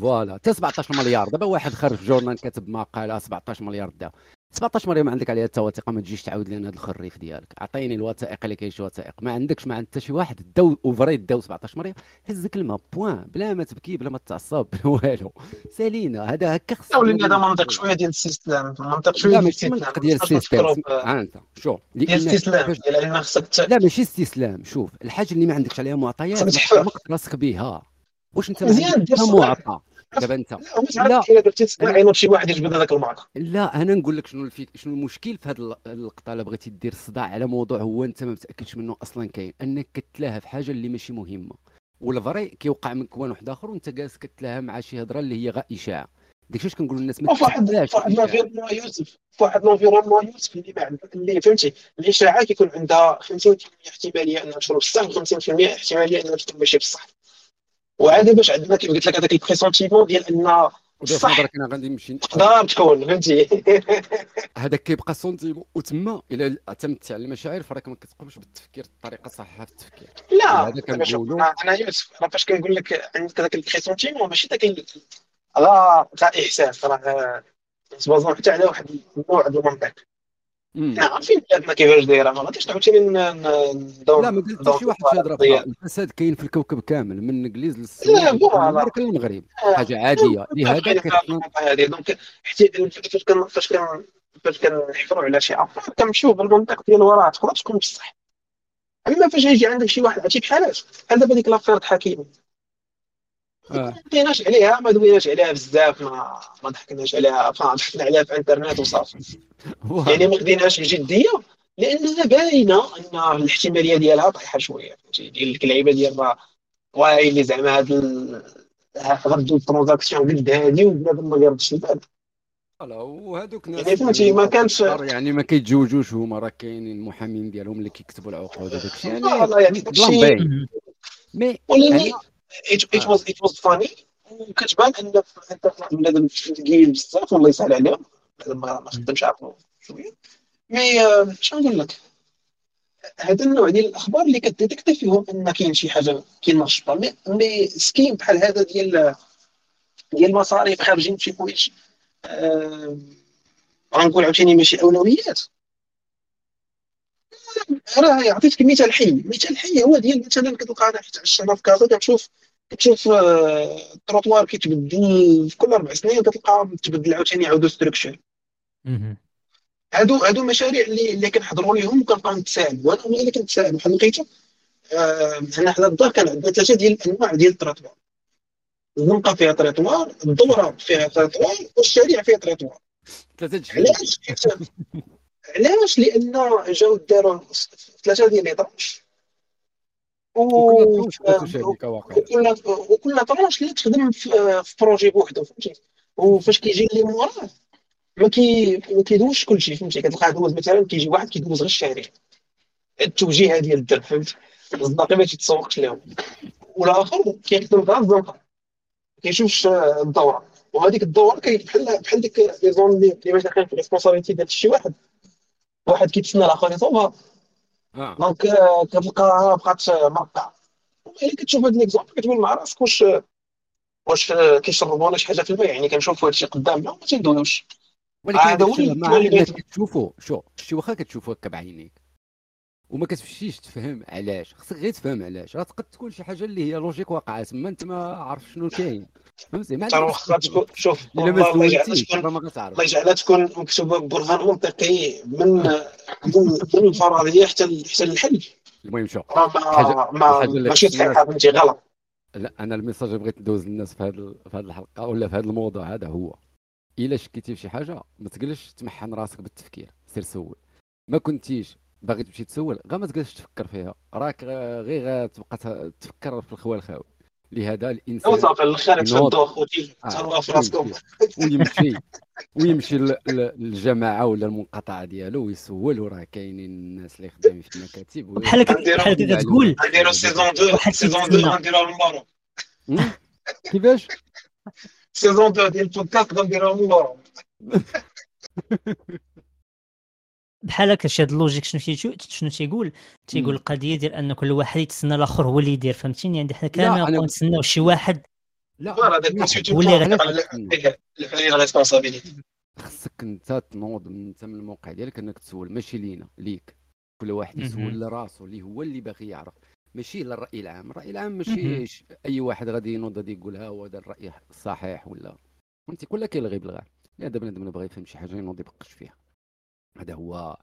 فوالا حتى 17 مليار. دابا واحد خارج في جورنال كاتب مقالة 17 مليار دا 17 مليار ما عندك عليها حتى وثيقه ما تجيش تعاود لنا هذا الخريف ديالك. أعطيني الوثائق اللي كاين شي وثائق. ما عندكش ما عند حتى شي واحد داو اوفري داو 17 مليار هز كلمه بوان بلا ما تبكي بلا ما تعصب بلا والو. سالينا هذا هكا خص ولينا هذا منطق شوية ديال الاستسلام منطق شوية لا ديال الاستسلام منطق ديال خصنا السيستم انت شوف ديال لأن الاستسلام فاش- ديال ان خصك لا ماشي استسلام شوف الحاجة اللي ما عندكش عليها معطيات خصك راسك بها واش أنت مزيان دير. معطى؟ دابا انت. لا. درتي تسمع شي واحد يجبد هذاك المعطى لا أنا نقول لك شنو الفيك شنو المشكل في هذه اللقطه الا بغيتي دير صداع على موضوع هو أنت ما متأكدش منه أصلا كاين. أنك كتلاها في حاجة اللي ماشي مهمة. و le vrai كيوقع من coin واحد آخر وأنت جالس كتلاها مع شي هضره اللي هي غير إشاعة. داك الشيء كنقولوا للناس ما وفي واحد تتبعش في واحد الإشاعة. لونفيرونمون يوسف. في واحد l'environnement يوسف اللي ما عندك اللي فهمتي؟ الإشاعة كيكون عندها 50% احتمالية إنها تكون بصح و50% احتمالية إنها تكون ماشي بصح. وعاد باش عندنا كيف قلت لك هذاك ال pressentiment ديال أن صح. نظرك أنا غادي نمشي تقدر تكون فهمتي؟ <laughs> هذاك كيبقى sentiment وتما الا اعتمدتي على المشاعر فراك ما كتقومش بالتفكير الطريقة الصحيحة في التفكير. لا هذا كنقولوا- أنا يوسف راه فاش كنقول لك عندك هذاك ال pressentiment ماشي ذاك راه تاع إحساس راه se basant حتى على واحد النوع ديال المنطق عارفين بلادنا كيفاش دايرة ما غاديش عاوتاني ندور لا ما قلت شي واحد ندور- فيها. الفساد كاين في الكوكب كامل من الانجليز لا، للسويد للمغرب. حاجة عادية. لهذا هذه. donc حتى فاش كن فاش كن فاش كنحفروا على شي افكار كنمشيو بالمنطق ديال وراه تقدر تكون بصح. أما فاش يجي عندك شي واحد عرفتي بحالاش بحال دابا ديك l'affaire حكيم آه. ما دويناش عليها ما دويناش عليها بزاف ما ما ضحكناش عليها ضحكنا عليها في الإنترنت وصافي. يعني ما خديناش بجدية لانها باينة إن الاحتمالية ديالها طايحة شوية. فهمتي؟ ديال ديك اللعيبه ديال واي اللي زعما هاد ال- غردوا ال transaction قد هادي وبنادم ما يردش البال. لا وهذوك ناس يعني فهمتي ما كانش يعني ما كيتزوجوش هما راه كاينين المحامين ديالهم اللي كيكتبوا العقود هذاك الشيء يعني والله يعني داك الشيء- mais أنا- it it was it was funny. وكتبان أن الانترنت بنادم ثقيل بزاف والله يسهل عليهم. ما ما خدمش عقله شوية. mais آه، شنو نقول لك؟ هذا النوع ديال الأخبار اللي كت détecter فيهم أن كاين شي حاجة كاين نشطه mais mais scam بحال هذا ديال ديال المصاريف خارجين بشي حوايج آه، غنقول عاوتاني ماشي أولويات. راه عطيتك مثال حي. مثال حي هو ديال مثلا كتلقى أنا حيت عشت هنا في كازا كتشوف كتشوف آه، التروطوار كيتبدل في كل أربع سنين كتلقى تبدل عاوتاني يعاودوا structure. هادو هادو مشاريع اللي اللي كنحضروا ليهم وكنبقاو نتساءل وأنا هما اللي كنتساءل بحال لقيته آه، هنا حدا الدار كان عندنا ثلاثة ديال الأنواع ديال التروطوار الزنقة فيها تروطوار الدورة فيها تروطوار والشارع فيها تروطوار ثلاثة علاش؟ <laughs> علاش؟ لأن جاو داروا ثلاثة ديال les tranches وكل tranche اللي تخدم في projet بوحدو فهمتي؟ وفاش كيجي اللي موراه ما كي ما كيدوزش كلشي فهمتي؟ كتلقاه دوز مثلا كيجي واحد كيدوز غير الشارع. التوجيهه ديال الدرب فهمت الصداقي ما تيتسوقش لهم. والآخر كيخدم غير الزنقة. ما كيشوفش آه، الدورة. وهذيك الدورة كاين بحال بحال ديك les zones اللي داخلين في responsabilité ديال شي واحد. واحد كيتسنى الآخر يصوبها آه. donc آه، كتلقاها بقات مرقعه الا كتشوف هاد les exemples كتقول مع راسك واش واش آه، كيشربوا ولا شي حاجة في الماء يعني كنشوفوا هادشي قدامنا وما تندويوش. ولكن هذا هو اللي مع اللي انك بغيت- كتشوفو شو شتي واخا كتشوفو هكا بعينيك. وما كتمشيش تفهم علاش. خصك غير تفهم علاش. راه تقد تكون شي حاجة اللي هي logique واقعة. تما أنت ما عارف شنو كاين. فهمتي ما واخا تكون شوف الله يجعلها تكون مكتوبة ببرهان منطقي من من الفرضيه حتى حتى الحل. المهم شو راه الحاجة- ما ما ماشي الناس- فهمتي غلط. لا أنا ال message اللي بغيت ندوز للناس في هذه في هذه الحلقة ولا في هذا الموضوع هذا هو إلا شكيتي في شي حاجة ما تجلسش تمحن راسك بالتفكير. سير سول. ما كنتيش باغي تمشي تسول غير ما تجلسش تفكر فيها راك غير غتبقى ت- تفكر في الخوال الخاوي لهذا الإنسان وصافي الآخر ينوض. تشدوا اخوتي آه، تهلاو في راسكم ويمشي <laughs> ويمشي للجماعة ولا المقاطعة ديالو ويسول وراه كاينين الناس اللي خدامين في المكاتب بحال بحال كتقول غنديرو saison 2 واحد saison كيتسنى. 2 غنديروها هم؟ كيفاش saison 2 ديال البودكاست غنديروها اللور <laughs> بحال هكا شي هاد ال logique شنو تيجو شنو تيقول؟ تيقول. القضية ديال ان كل واحد يتسنى الآخر هو اللي يدير فهمتيني؟ يعني حنا لا، كامل نتسناو شي واحد لا هو اللي ال responsabilité خصك انت تنوض من انت من الموقع ديالك انك تسول ماشي لينا ليك. كل واحد. يسول لراسو اللي هو اللي باغي يعرف. ماشي للراي العام. الرأي العام. ماشي أي واحد غادي ينوض غادي يقول ها هو هذا الرأي الصحيح ولا. فهمتي؟ كل كيلغي بالغار هذا بنادم اللي بغى يفهم شي حاجة ينوض يبقش فيها. هذا هو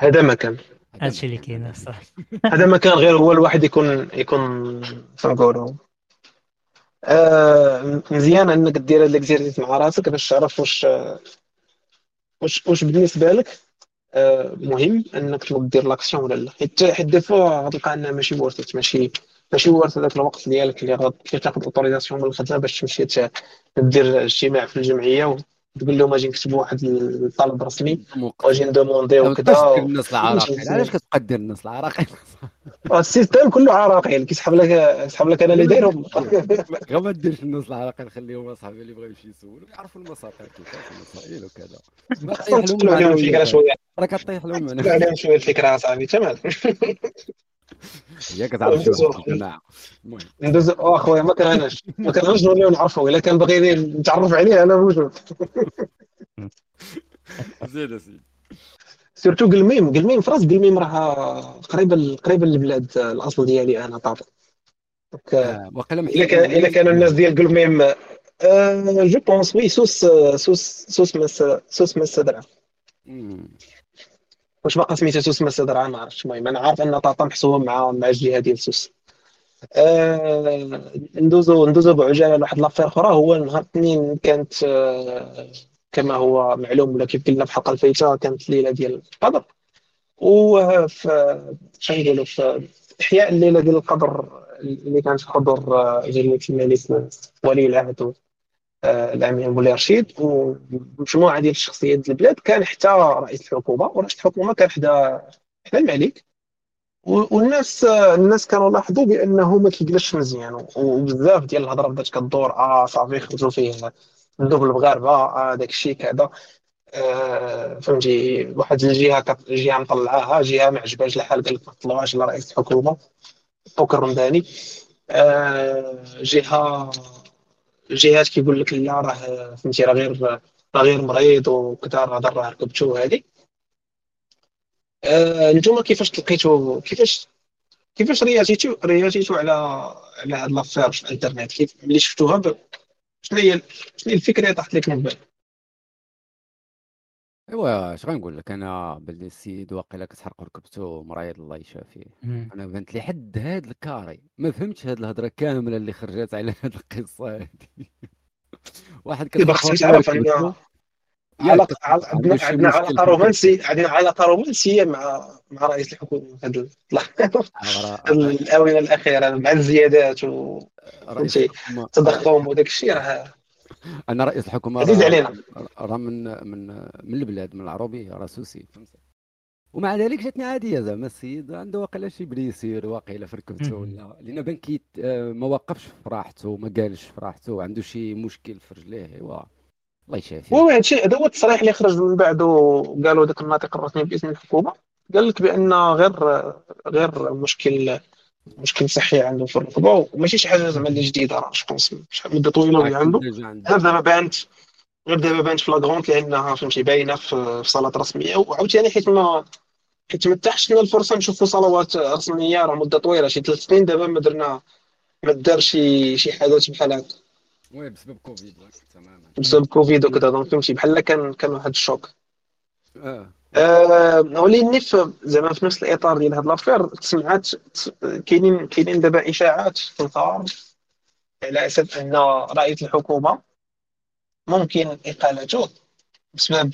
هذا ما كان هذا هادشي اللي كاين صح <laughs> هذا ما كان غير هو الواحد يكون يكون تنقولوا آه مزيان أنك دير هاد l'exercice مع راسك باش تعرف واش واش واش بالنسبة لك آه مهم أنك تنوض دير l'action ولا لا. حيت حيت des fois غتلقى أنها ماشي worth it ماشي ماشي worth هذاك الوقت ديالك اللي غادي تاخذ autorisation من الخدمة باش تمشي دير اجتماع في الجمعية وتقول لهم أجي نكتبوا واحد الطلب رسمي. واجي ن demander وكذا الناس العراقيل علاش كتبقى دير الناس العراقيل ال système كله عراقيل كيسحب لك يسحب لك أنا اللي دايرهم. غير ما ديرش الناس العراقيل خليهم اصحابي اللي بغاو يمشي يسولوا يعرفوا المساطر كيفاش المسائل وكذا. ما تطيح لهم <laughs> الفكرة. شوية. راه كطيح لهم. عليهم شوية الفكرة اصاحبي تمام. في الجماعة. المهم. ندوز آه خويا ما كرهناش ما كرهناش نوليو نعرفوا إلا كان باغي نتعرف عليه أنا موجود <laughs> زين اسيدي surtout كلميم كلميم في راس كلميم راه قريبه قريبه للبلاد الأصل ديالي أنا طاطا. donc آه، وقيلا إلا كان إلا كانوا الناس ديال كلميم آه، je pense oui سوس سوس سوس ماسة سوس ماسة درعة مم. واش باقا سميتها سوس ماسة درعة ما عرفتش. المهم أنا عارف أن طاطا محسوبة مع مع الجهة ديال سوس. آه، ندوزو ندوزو بعجالة لواحد l'affaire أخرى. هو نهار الاثنين كانت آه، كما هو معلوم ولا كيف قلنا في الحلقة الفايتة كانت الليلة ديال القدر. وفي نقولوا في إحياء الليلة ديال القدر اللي كانت حضور آه، جلاله الملك ولي العهد. الامير مولاي رشيد ومجموعة ديال الشخصيات ديال البلاد. كان حتى رئيس الحكومة ورئيس الحكومة كان حدا حدا الملك. والناس الناس كانوا لاحظوا بأنه ما كيجلسش مزيان. وبزاف ديال الهضرة بدات كدور آه صافي خرجوا فيه ندوب المغاربه آه داك الشيء كذا. آه فهمتي واحد الجهة جهة مطلعاها جهة ما عجبهاش الحال قال لك ما تطلعوهاش لرئيس الحكومة. بوك الرمداني آه جهة جهات كيقول لك لا راه فهمتي راه غير راه غير مريض وكذا راه ضر راه ركبتو هذه آه نتوما كيفاش تلقيتو كيفاش كيفاش réagi تو réagi تو على على هاد l'affaire في الانترنت كيف ملي شفتوها. شنو هي شنو هي الفكرة اللي طاحت لك من بال ايوا اش غنقول لك؟ أنا باللي السيد واقيلا كتحرق ركبته مريض الله يشافيه أنا بانت لي حد هاد الكاري. ما فهمتش هاد الهضرة كاملة اللي خرجت على هاد القصة هادي. <laughs> واحد دابا كتحرق خصك تعرف ان ياك علاقه عل- عندنا علاقة رومانسيه عندنا علاقة رومانسية مع مع رئيس الحكومة في. <laughs> <laughs> الآونة الأخيرة مع الزيادات رئيس فهمتي. الحكومة وداك الشيء راه أنا رئيس الحكومة عزيز علينا. راه من من من البلاد من العروبيه راه سوسي فهمتي ومع ذلك جاتني عادية زعما السيد عنده واقيلا شي blessure واقيلا في ركبته مهم. ولا لأن بان كيت آه، ما وقفش في راحته ما قالش في راحته عنده شي مشكل في رجليه ايوا الله يشافيه هو هادشي هذا هو التصريح اللي خرج من بعد وقالوا ذاك الناطق الرسمي باسم الحكومة قال لك بأن غير غير مشكل مشكل صحي عنده في الركبه وماشي شي حاجة زعما اللي جديدة راه je pense شحال مدة طويلة وهي عنده. غير دابا بانت غير دابا بانت flagrante لأنها فهمتي باينة في صالات رسمية. وعاوتاني حيت ما حيت ما تاحش لنا الفرصة؟ نشوفوا صلوات رسمية راه مدة طويلة شي ثلاث سنين دابا ما درنا ما دار شي شي حدث بحال هكا. oui بسبب كوفيد تماما. بسبب كوفيد وكذا donc فهمتي بحال كان كان واحد ال choc. آه. ولكن في زعما في نفس الإطار ديال هاد l'affaire تسمعات كاينين كاينين دابا إشاعات في الثار على أساس أن رئيس الحكومة ممكن إقالته بسبب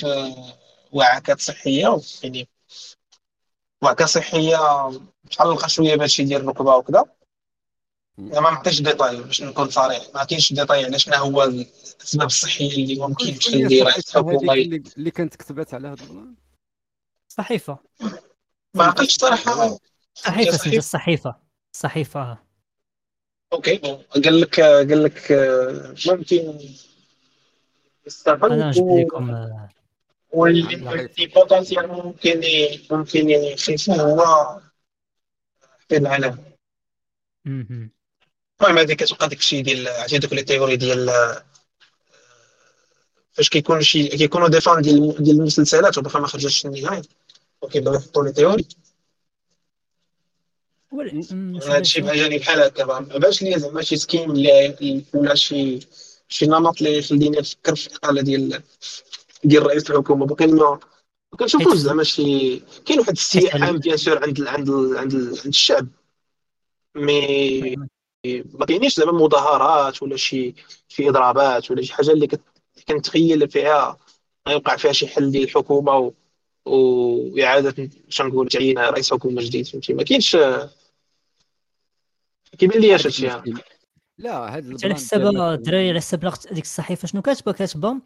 وعكات صحية يعني وعكه صحية تعلق شوية باش يدير الركبة وكذا. ما عطيش ديتاي باش نكون صريح. ما عطيش ديتاي على شنو هو الاسباب الصحيه اللي ممكن تخلي رئيس الحكومة اللي كانت كتبت على هذا ال plan. صحيفة. ما عقلتش صراحة. صحيفة الصحيفه الصحيفه OK. قال لك قال لك ممكن يستغل أنا لكم واللي potentiel ممكن ممكن هو في العالم. المهم هذيك كتبقى داك الشيء ديال عرفتي دوك les théories ديال فاش كيكون شي كيكونوا des fans ديال ديال المسلسلات وباقي ما خرجتش النهاية. وكيبداو يحطوا les théories هادشي بحال بحال هكا ما بانش ليا زعما شي schème ولا شي شي نمط اللي يخليني نفكر في الاقاله ديال ديال رئيس الحكومة. باقي ما كنشوفوش زعما شي كاين واحد السياحه bien sûr عند عند عند عند الشعب. mais ما كاينيش زعما مظاهرات ولا شي شي إضرابات ولا شي حاجة اللي كنتخيل فيها غيوقع فيها شي حل ديال الحكومة و... وإعادة شنقول تعيين رئيس حكومة جديد فهمتي؟ ما كاينش كيبان لي هادشي لا هاد على حساب الدراري على حساب ديك الصحيفة. شنو كاتبة؟ كاتبة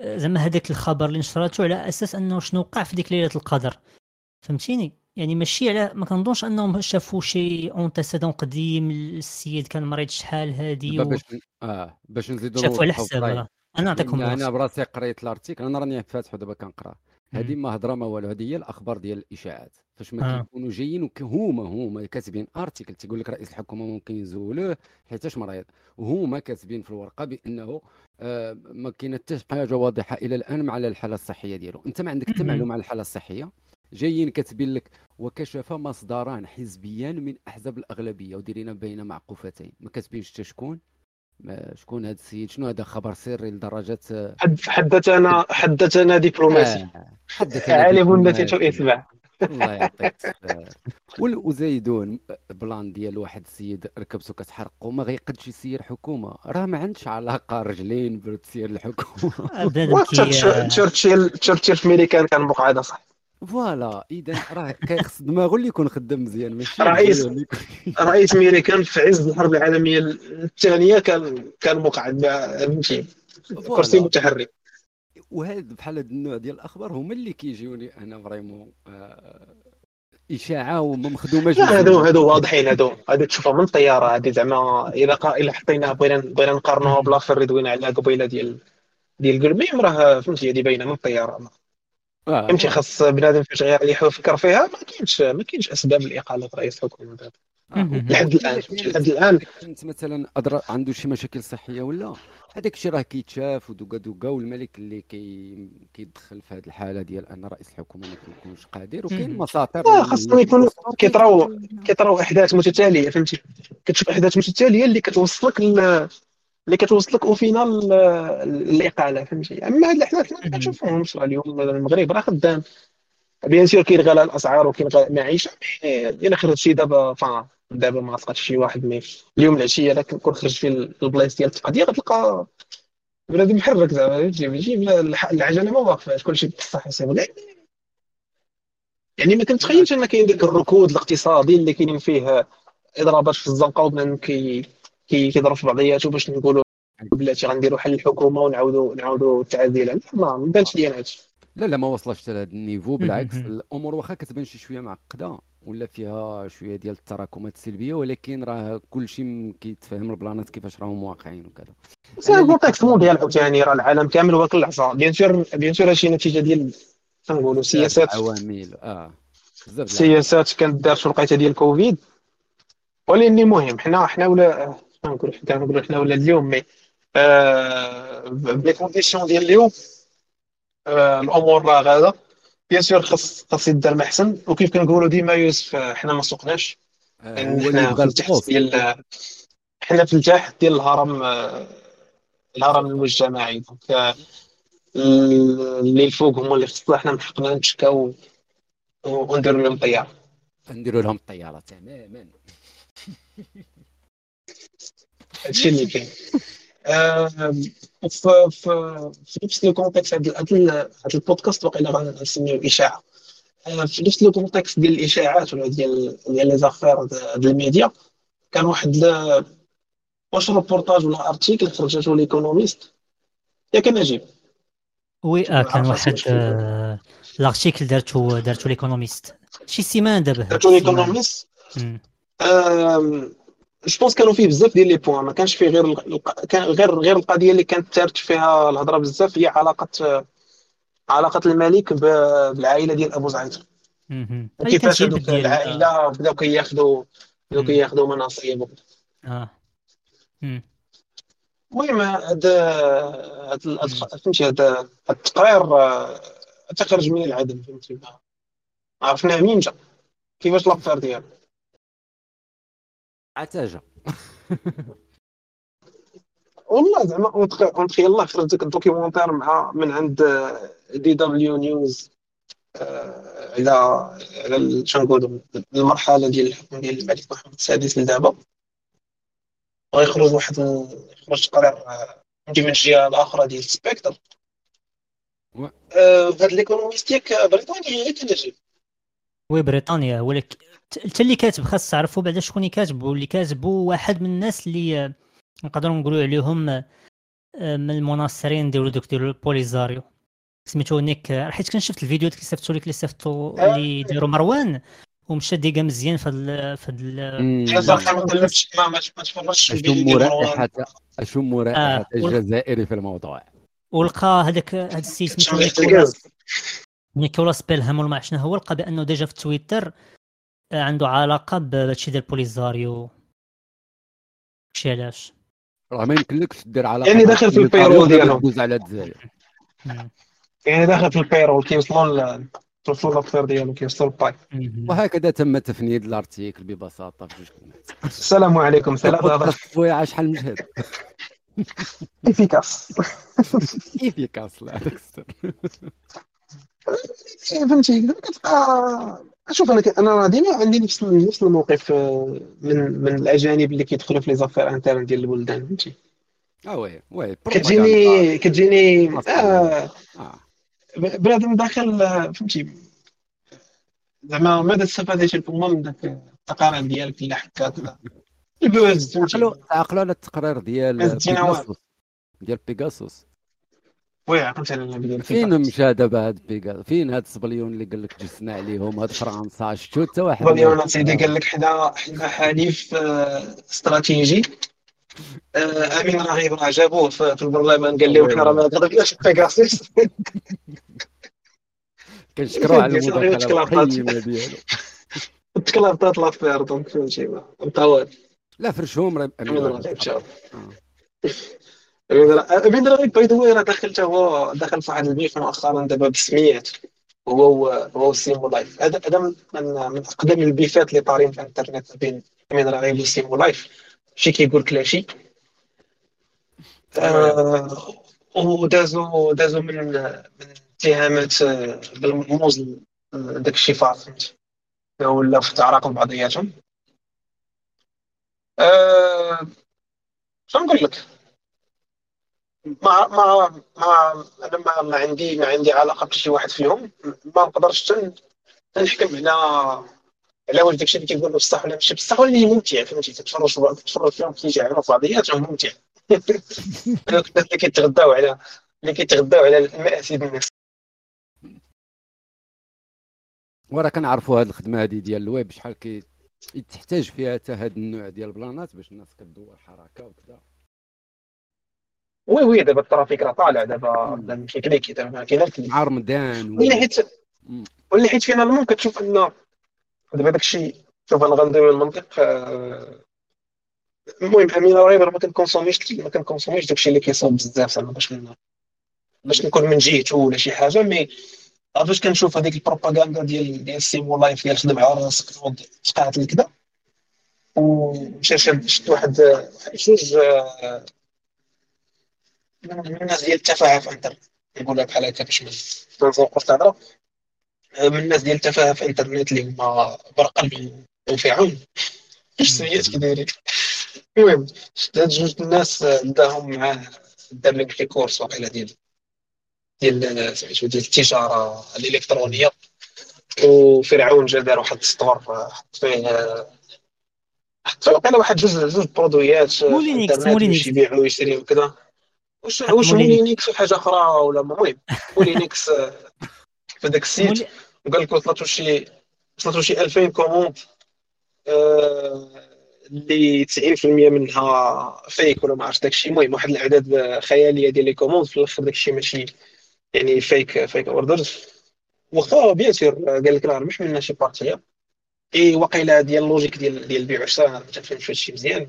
زعما هذاك الخبر اللي نشرته على أساس أنه شنو وقع في ديك ليلة القدر. فهمتيني؟ يعني ماشي على ما كنظنش أنهم شافوا شي antécédent قديم السيد كان مريض شحال هادي و... باش آه باش نزيدوا شافوا على حساب أنا نعطيكم أنا براسي قريت ال article أنا راني فاتحو دابا كنقرأ. هذه ما هضره ما والو هذه هي الأخبار ديال الإشاعات. فاش ما آه. كيكونوا جايين هما هما كاتبين article تيقول لك رئيس الحكومة ممكن يزولوه حيتاش مريض؟ وهما كاتبين في الورقة بأنه آه ما كاين حتى حاجة واضحة إلى الآن مع الحالة الصحية ديالو. أنت ما عندك حتى معلومة على الحالة الصحية؟ جايين كاتبين لك وكشف مصدران حزبيان من أحزاب الأغلبية وديرينا بين معقوفتين. ما كاتبينش حتى شكون. شكون هذا السيد؟ شنو هذا خبر سري لدرجه حدثنا حدثنا دبلوماسي. آه. عالم نتيجه اتباع الله يعطيك <laughs> وزايدون بلان ديال واحد السيد ركبتو كتحرقو ما غيقدش يسير حكومة. راه ما عندش علاقة رجلين بتسير الحكومة. <laughs> <laughs> تشرشيل تشرشيل في ميريكان كان مقعدة صح. voilà اذا راه كيخص دماغه اللي يكون خدام مزيان ماشي رئيس <laughs> رئيس ميريكان في عز الحرب العالمية الثانية كان كان مقعد فهمتي كرسي متحرك. وهذا بحال هذا النوع ديال الأخبار هما اللي كيجيوني أنا vraiment آه إشاعة وما مخدومه لا هادو هادو واضحين هادو هادو تشوفها من الطيارة هادي زعما الا الا حطينا بغينا بغينا نقارنوها ب l'affaire اللي دوينا عليها قبيلة ديال ديال كلميم راه فهمتي هادي باينة من الطيارة. آه. فهمتي خاص بنادم فاش غيريح ويفكر فيها؟ ما كاينش ما كاينش أسباب لإقالة رئيس الحكومة. لحد الآن لحد الآن. كنت مثلا عنده شي مشاكل صحية ولا؟ هذاك الشيء راه كيتشاف ودوكا دوكا والملك اللي كي كيدخل في هذه الحالة ديال أن رئيس الحكومة ما كيكونش قادر وكاين مساطر آه خاصهم يكونوا كيطراو كيطراو أحداث متتالية فهمتي؟ كتشوف أحداث متتالية اللي كتوصلك اللي كتوصلك au final الإقالة فهمتي؟ أما هاد الأحداث ما كنشوفهمش اليوم المغرب راه خدام. bien sûr كاين غلاء الأسعار وكاين غلاء المعيشة إلى خرج شي دابا فا دابا ما سقطش شي واحد mais اليوم العشية الا كنكون خرج في البلايص ديال التقضيه غتلقى بنادم محرك زعما فهمتي؟ ماشي العجلة ما واقفاش كلشي بصح يصيب. يعني ما كنتخيلش إن كاين ديك الركود الاقتصادي اللي كاينين فيه إضرابات في الزنقة وبنادم كي كيضرب في بعضياته باش نقولوا بلاتي غنديروا حل الحكومة ونعاودوا نعاودوا التعديل ما بانش لي أنا هادشي لا لا ما وصلش لهذا ال niveau بالعكس الأمور واخا كتبان شي شوية معقدة ولا فيها شوية ديال التراكمات السلبية ولكن راه كل شيء كيتفهم البلانات كيفاش راهم واقعين وكذا. c'est contexte mondial عاوتاني راه العالم كامل واكل العصا bien sûr bien sûr هادشي نتيجة ديال تنقولوا سياسات عوامل آه السياسات كانت دارت في الوقيته ديال كوفيد ولكن المهم حنا حنا ولا نقول حنا نقول حنا ولا اليوم mais آه ب les conditions ديال اليوم آه الأمور راه غاده bien sûr خاص خاص يدار محسن وكيف كنقولوا ديما يوسف آه، حنا ما سوقناش. آه، هو اللي حنا بغى في التحت ديال حنا في التحت ديال الهرم آه، الهرم المجتمعي. donc آه، اللي الفوق هما اللي خصنا حنا حقنا نتشكاو ونديروا لهم طيارة. نديروا لهم الطياره تماما. <laughs> هادشي اللي كاين في في نفس le contexte هاد هاد ال- هاد البودكاست واقيلا غنسميو اشاعه آه، في نفس le contexte ديال الإشاعات ولا ديال ديال les affaires د الميديا كان واحد واش روبورتاج ولا article خرجته l'Economist ياك نجيب oui آه كان واحد l'article دارتو دارتو l'Economist شي سيمانة دابا هاد السيمانة. l'Economist. je pense كانوا فيه بزاف ديال les points ما كانش فيه غير الق- كان غير غير القضية اللي كانت تارت فيها الهضرة بزاف هي علاقة علاقة الملك ب- بالعائلة ديال أبو زعيد وكيفاش شي هذوك آه. العائلة بداو كياخذوا بداو. كياخذوا مناصب وكذا. آه. المهم هاد فهمتي هاد هاد التقرير تخرج من العدم فهمتي عرفناه منين جا كيفاش لافير ديالو عتاجة. والله زعما entre يلاه خرج ديك ال documentaire مع من عند DW News آه، على على ال- شنو نقولوا المرحلة ديال الحكم ديال الملك محمد السادس لدابا ويخرج واحد يخرج تقرير آه، يجي من الجهه الأخرى ديال spectre آه، هاد l'Economist ياك بريطاني ياك نجيب oui بريطانيا ولك انت اللي كاتب خاص تعرفوا بعدا شكون اللي كاتب واللي كاتب هو واحد من الناس اللي آه، نقدروا نقولوا عليهم آه، من المناصرين ديالو دوك ديالو البوليزاريو سميتو نيك آه، حيت كان شفت الفيديو اللي صيفطوا لك اللي صيفطوا آه. اللي داروا مروان ومشى ديكا مزيان في هاد في هاد في اشم ديال رائحه اشم رائحه آه. الجزائري في الموضوع ولقى هذاك هذا السيد سميتو نيكولاس بيلهام ولا ما عرفت شنو هو لقى بأنه ديجا في تويتر آه، عنده علاقة بهادشي ديال بوليزاريو. شي علاش؟ راه ما يمكنلكش دير علاقة يعني مع داخل في ال payroll ديالهم. تدوز على الجزائر. يعني داخل في ال payroll كيوصلوا كيوصلوا l'affaire ديالو كيوصلوا لل pay مم. وهكذا تم تفنيد ال article ببساطة في جوج كلمات. السلام عليكم. بودكاست سويعه شحال مجهد efficace efficace لا فهمتي كتبقى شوف أنا أنا ديما عندي نفس نفس الموقف آه، من من الأجانب اللي كيدخلوا في les affaires internes ديال البلدان فهمتي آه oui oui كتجيني كتجيني. آه آه. ب- بنادم داخل آه، فهمتي زعما ماذا استفادت الامه من ذاك التقارير ديالك اللي حكات ال buzz تعقلوا على التقرير ديال. بيغاسوس ديال بيغاسوس وي عقلت على النبي ديال فين دابا هاد بيغا فين هاد الصبليون اللي قال لك جسنا عليهم؟ هاد فرنسا شفتوا حتى واحد أنا سيدي قال لك حنا حنا حليف آه، استراتيجي. آه، أمين رغيب راه جابوه في في البرلمان قال لهم حنا راه ما غاديش بيغاسوس كنشكروا على <laughs> المداخلة القيمة ديالو. <laughs> تكلافطات لافير دونك فهمتي ما والو لا فرشهم راه أمين رغيب <laughs> رغيب by the way راه دخل حتى هو دخل في واحد ال beef مؤخرا دابا بسميات هو هو وسيمو لايف هذا هذا من من أقدم البيفات اللي طارين في الإنترنت بين أمين رغيب وسيمو لايف شي كيقول كلاشي آه، ودازوا دازوا من من اتهامات آه، بالموز آه، داك الشيء فهمت ولا في تعراقب بعضياتهم. آه، شنو نقول لك؟ ما ما ما أنا ما, ما عندي ما عندي علاقة بشي واحد فيهم. ما نقدرش نحكم على على واش داكشي اللي كيقولوا بصح ولا ماشي. بصح ولا ممتع فهمتي؟ تتفرج تتفرج فيهم كيجعلوا بعضياتهم ممتع. هذوك الناس اللي كيتغداو على اللي كيتغداو على المآسي الناس وراه كنعرفوا هاد الخدمة هادي ديال الويب شحال كي تحتاج فيها حتى هاد النوع ديال البلانات باش الناس كدور حركه وكذا. oui oui دابا ال trafic راه طالع دابا كيكليكي دابا ما كاين ال clic مع رمضان و... واللي حيت. واللي حيت finalement كتشوف أن دابا داك الشيء شوف أنا غندوي من المنطق آه، المهم امين راه ما كنكونسوميش ما كنكونسوميش داكشي اللي كيصاوب بزاف زعما باش باش نكون من جهته ولا شي حاجة mais فاش كنشوف هذيك البروباغندا ديال ديال سيمو لايف ديال خدم على راسك تقعد الكذا ومشى شد واحد جوج الناس ديال التفاهه في الانترنت يقول لك بحال هكا باش ما نزوقوش الهضره من الناس ديال التفاهه في الانترنت اللي هما برقل وفرعون اش سميات كي دايرين. المهم هاد جوج الناس داهم معاه دار لك شي course واقيلا ديال ديال سميتو ديال التجارة الإلكترونية. وفرعون جا دار واحد ال store حط فيه حط فيه واقيلا واحد جوج جوج برودويات مولينيكس مولينيكس. يبيعوا ويشريوا وكذا واش واش مولينيكس ولا حاجة أخرى ولا المهم مولينيكس في ذاك ال site وقال لك وصلتو شي وصلتو شي 2000 commandes اللي 90% منها fake ولا ما عرفتش داكشي. المهم واحد الأعداد خيالية ديال les commandes في الآخر داكشي ماشي يعني fake fake orders واخا bien sûr قال لك راه ربح منا شي partie إي واقيلا ديال ال logique ديال ديال البيع والشراء ما تفهمش هادشي مزيان.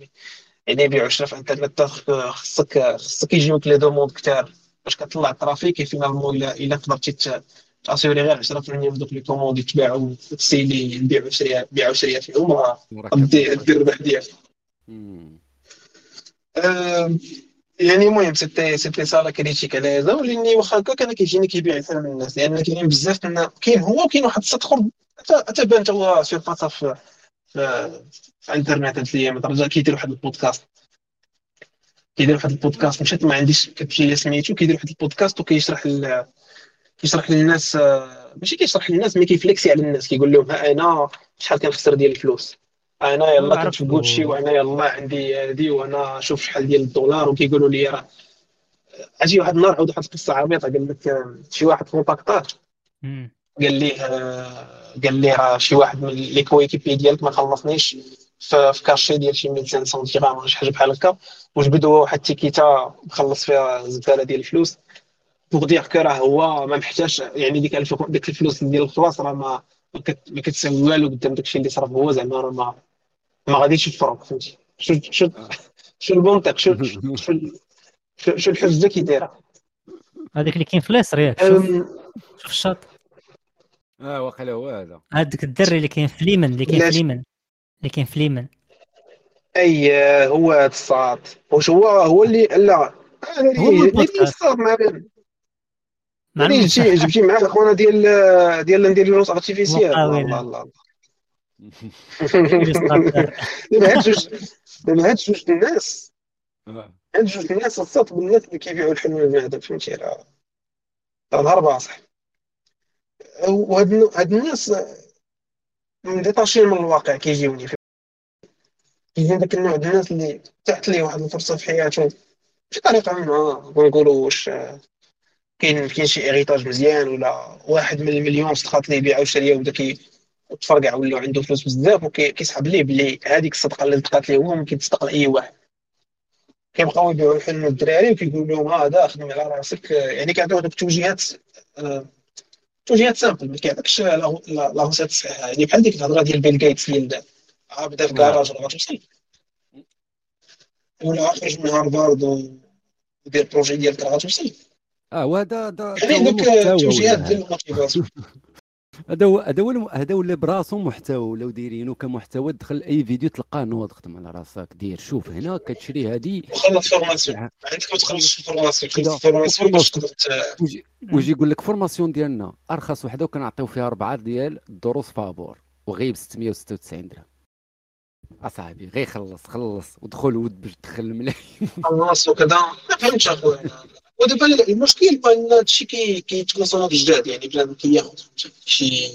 يعني بيع والشراء في الانترنت خصك خصك يجيوك les demandes كثار باش كتطلع ال trafic finalement الا إلا قدرتي تاسيوري غير 10% من دوك les commandes يتباعوا السيلي نبيعوا شريات بيعوا شريات فيهم راه دير الربح ديالك. يعني المهم c'était c'était ça la critique على هذا ولاني واخا هكا كان كيجيني كيبيع حتى من الناس لأن كاينين بزاف كاين هو وكاين واحد ال site اخر حتى بان هو سير فاتا في في الانترنت هاد الأيام. رجع كيدير واحد البودكاست. كيدير واحد البودكاست. مشات ما عنديش لي سميتو. كيدير واحد البودكاست وكيشرح كيشرح للناس ماشي كيشرح للناس mais كيفليكسي على الناس. كيقول لهم ها أنا شحال كنخسر ديال الفلوس؟ أنا يلا كنت في كوتشي وأنا يلا عندي هادي وأنا شوف شحال ديال الدولار. وكيقولوا لي راه أجي واحد النهار عاود واحد القصة عبيطه قال لك شي واحد كونتاكتاه قال ليه قال ليه راه شي واحد من les coéquipiers ديالك ما خلصنيش. في cachet ديال شي 1500 درهم ولا شي حاجة بحال هكا. وجبد هو واحد التيكيتا مخلص فيها زبالة ديال الفلوس. pour dire que راه هو ما محتاج يعني ديك ديك الفلوس ديال الخلاص راه ما ما كتساوي والو قدام داكشي اللي صرف هو زعما راه ما ما غاديش يفرق فهمتي. شو شو شو المنطق شو شو شو الحجه كي دايره هذاك اللي كاين في ياك. شوف الشاط آه واقيلا هو هذا. هذاك الدري اللي كاين في ليمن اللي كاين في ليمن اللي كاين في ليمن أي هو هذا الصاد واش هو؟ هو اللي لا. هو الصاد ما بين جبتي جبتي معاه اخوانا ديال ديال الانتيليجونس ارتيفيسيال الله الله دابا هاد جوج دابا هاد جوج الناس هاد جوج الناس الصوت الناس اللي كيبيعوا الحلم المعدن فهمتي؟ راه راه نهار باصح وهاد هاد الناس ديتاشين من الواقع كيجيوني. كيجيني داك النوع ديال الناس اللي تحت ليه واحد الفرصة في حياته بشي طريقة ما نقولوا واش كاين كاين شي héritage مزيان ولا واحد من المليون صدقات ليه بيع وشرية وبدا تفرقع ولا عنده فلوس بزاف وكيسحب ليه بلي هذيك الصدقة اللي صدقات ليه هو ممكن تصدق لأي واحد. كيبقاو يبيعوا الحلم للدراري وكيقول لهم هذا خدم على راسك. يعني كيعطيو هذوك التوجيهات آه، توجيهات simples ما كيعطيكش لا recette صحيحه يعني بحال ديك الهضرة ديال بيل جيتس اللي بدا في كراج غتوصل ولا خرج من هارفارد ودير projet ديالك راه غتوصل آه وهذا هذا يعني دوك التوجيهات ديال ال motivation <laughs> هذا هو هذا هو هذا ولا براسو محتوى ولاو دايرينو كمحتوى دخل أي فيديو تلقاه نوض خدم على راسك دير شوف هنا كتشري هذه وخلص formation عندك ما تخلصش formation formation باش تقدر ويجي يقول لك formation ديالنا؟ أرخص وحدة وكنعطيو فيها أربعة ديال الدروس فابور وغيب 696 درهم. أصاحبي غير خلص خلص ودخل ود باش تدخل الملايين. خلص وكذا. ما فهمتش أخويا. ودابا المشكل هو ان هادشي كيتكونسومو جداد يعني بنادم كياخذ داكشي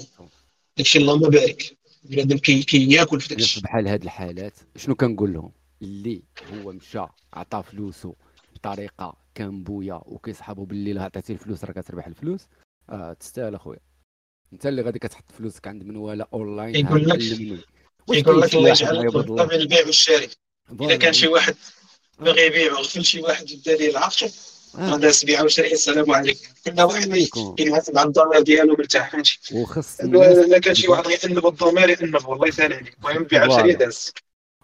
داكشي اللهم بارك بنادم كياكل في داكشي بحال هاد الحالات. شنو كنقول لهم؟ اللي هو مشى عطى فلوسه بطريقة كان بويا وكيصحابو بالليل عطيتي الفلوس راه كتربح الفلوس. آه تستاهل أخويا. أنت اللي غادي كتحط فلوسك عند منواله أونلاين يقول لك يقول لك الله يجعل بين البيع والشراء. إذا كان شي واحد باغي يبيع وغفل شي واحد يبدا ليه العقد غدا سبيعه وشري السلام عليكم. كنا واحد. كينحاسب على الضمير ديالو مرتاح فهمتي وخص الناس لا كان شي واحد غيأنب الضمير يأنب والله يسهل عليك المهم بيع voilà. داز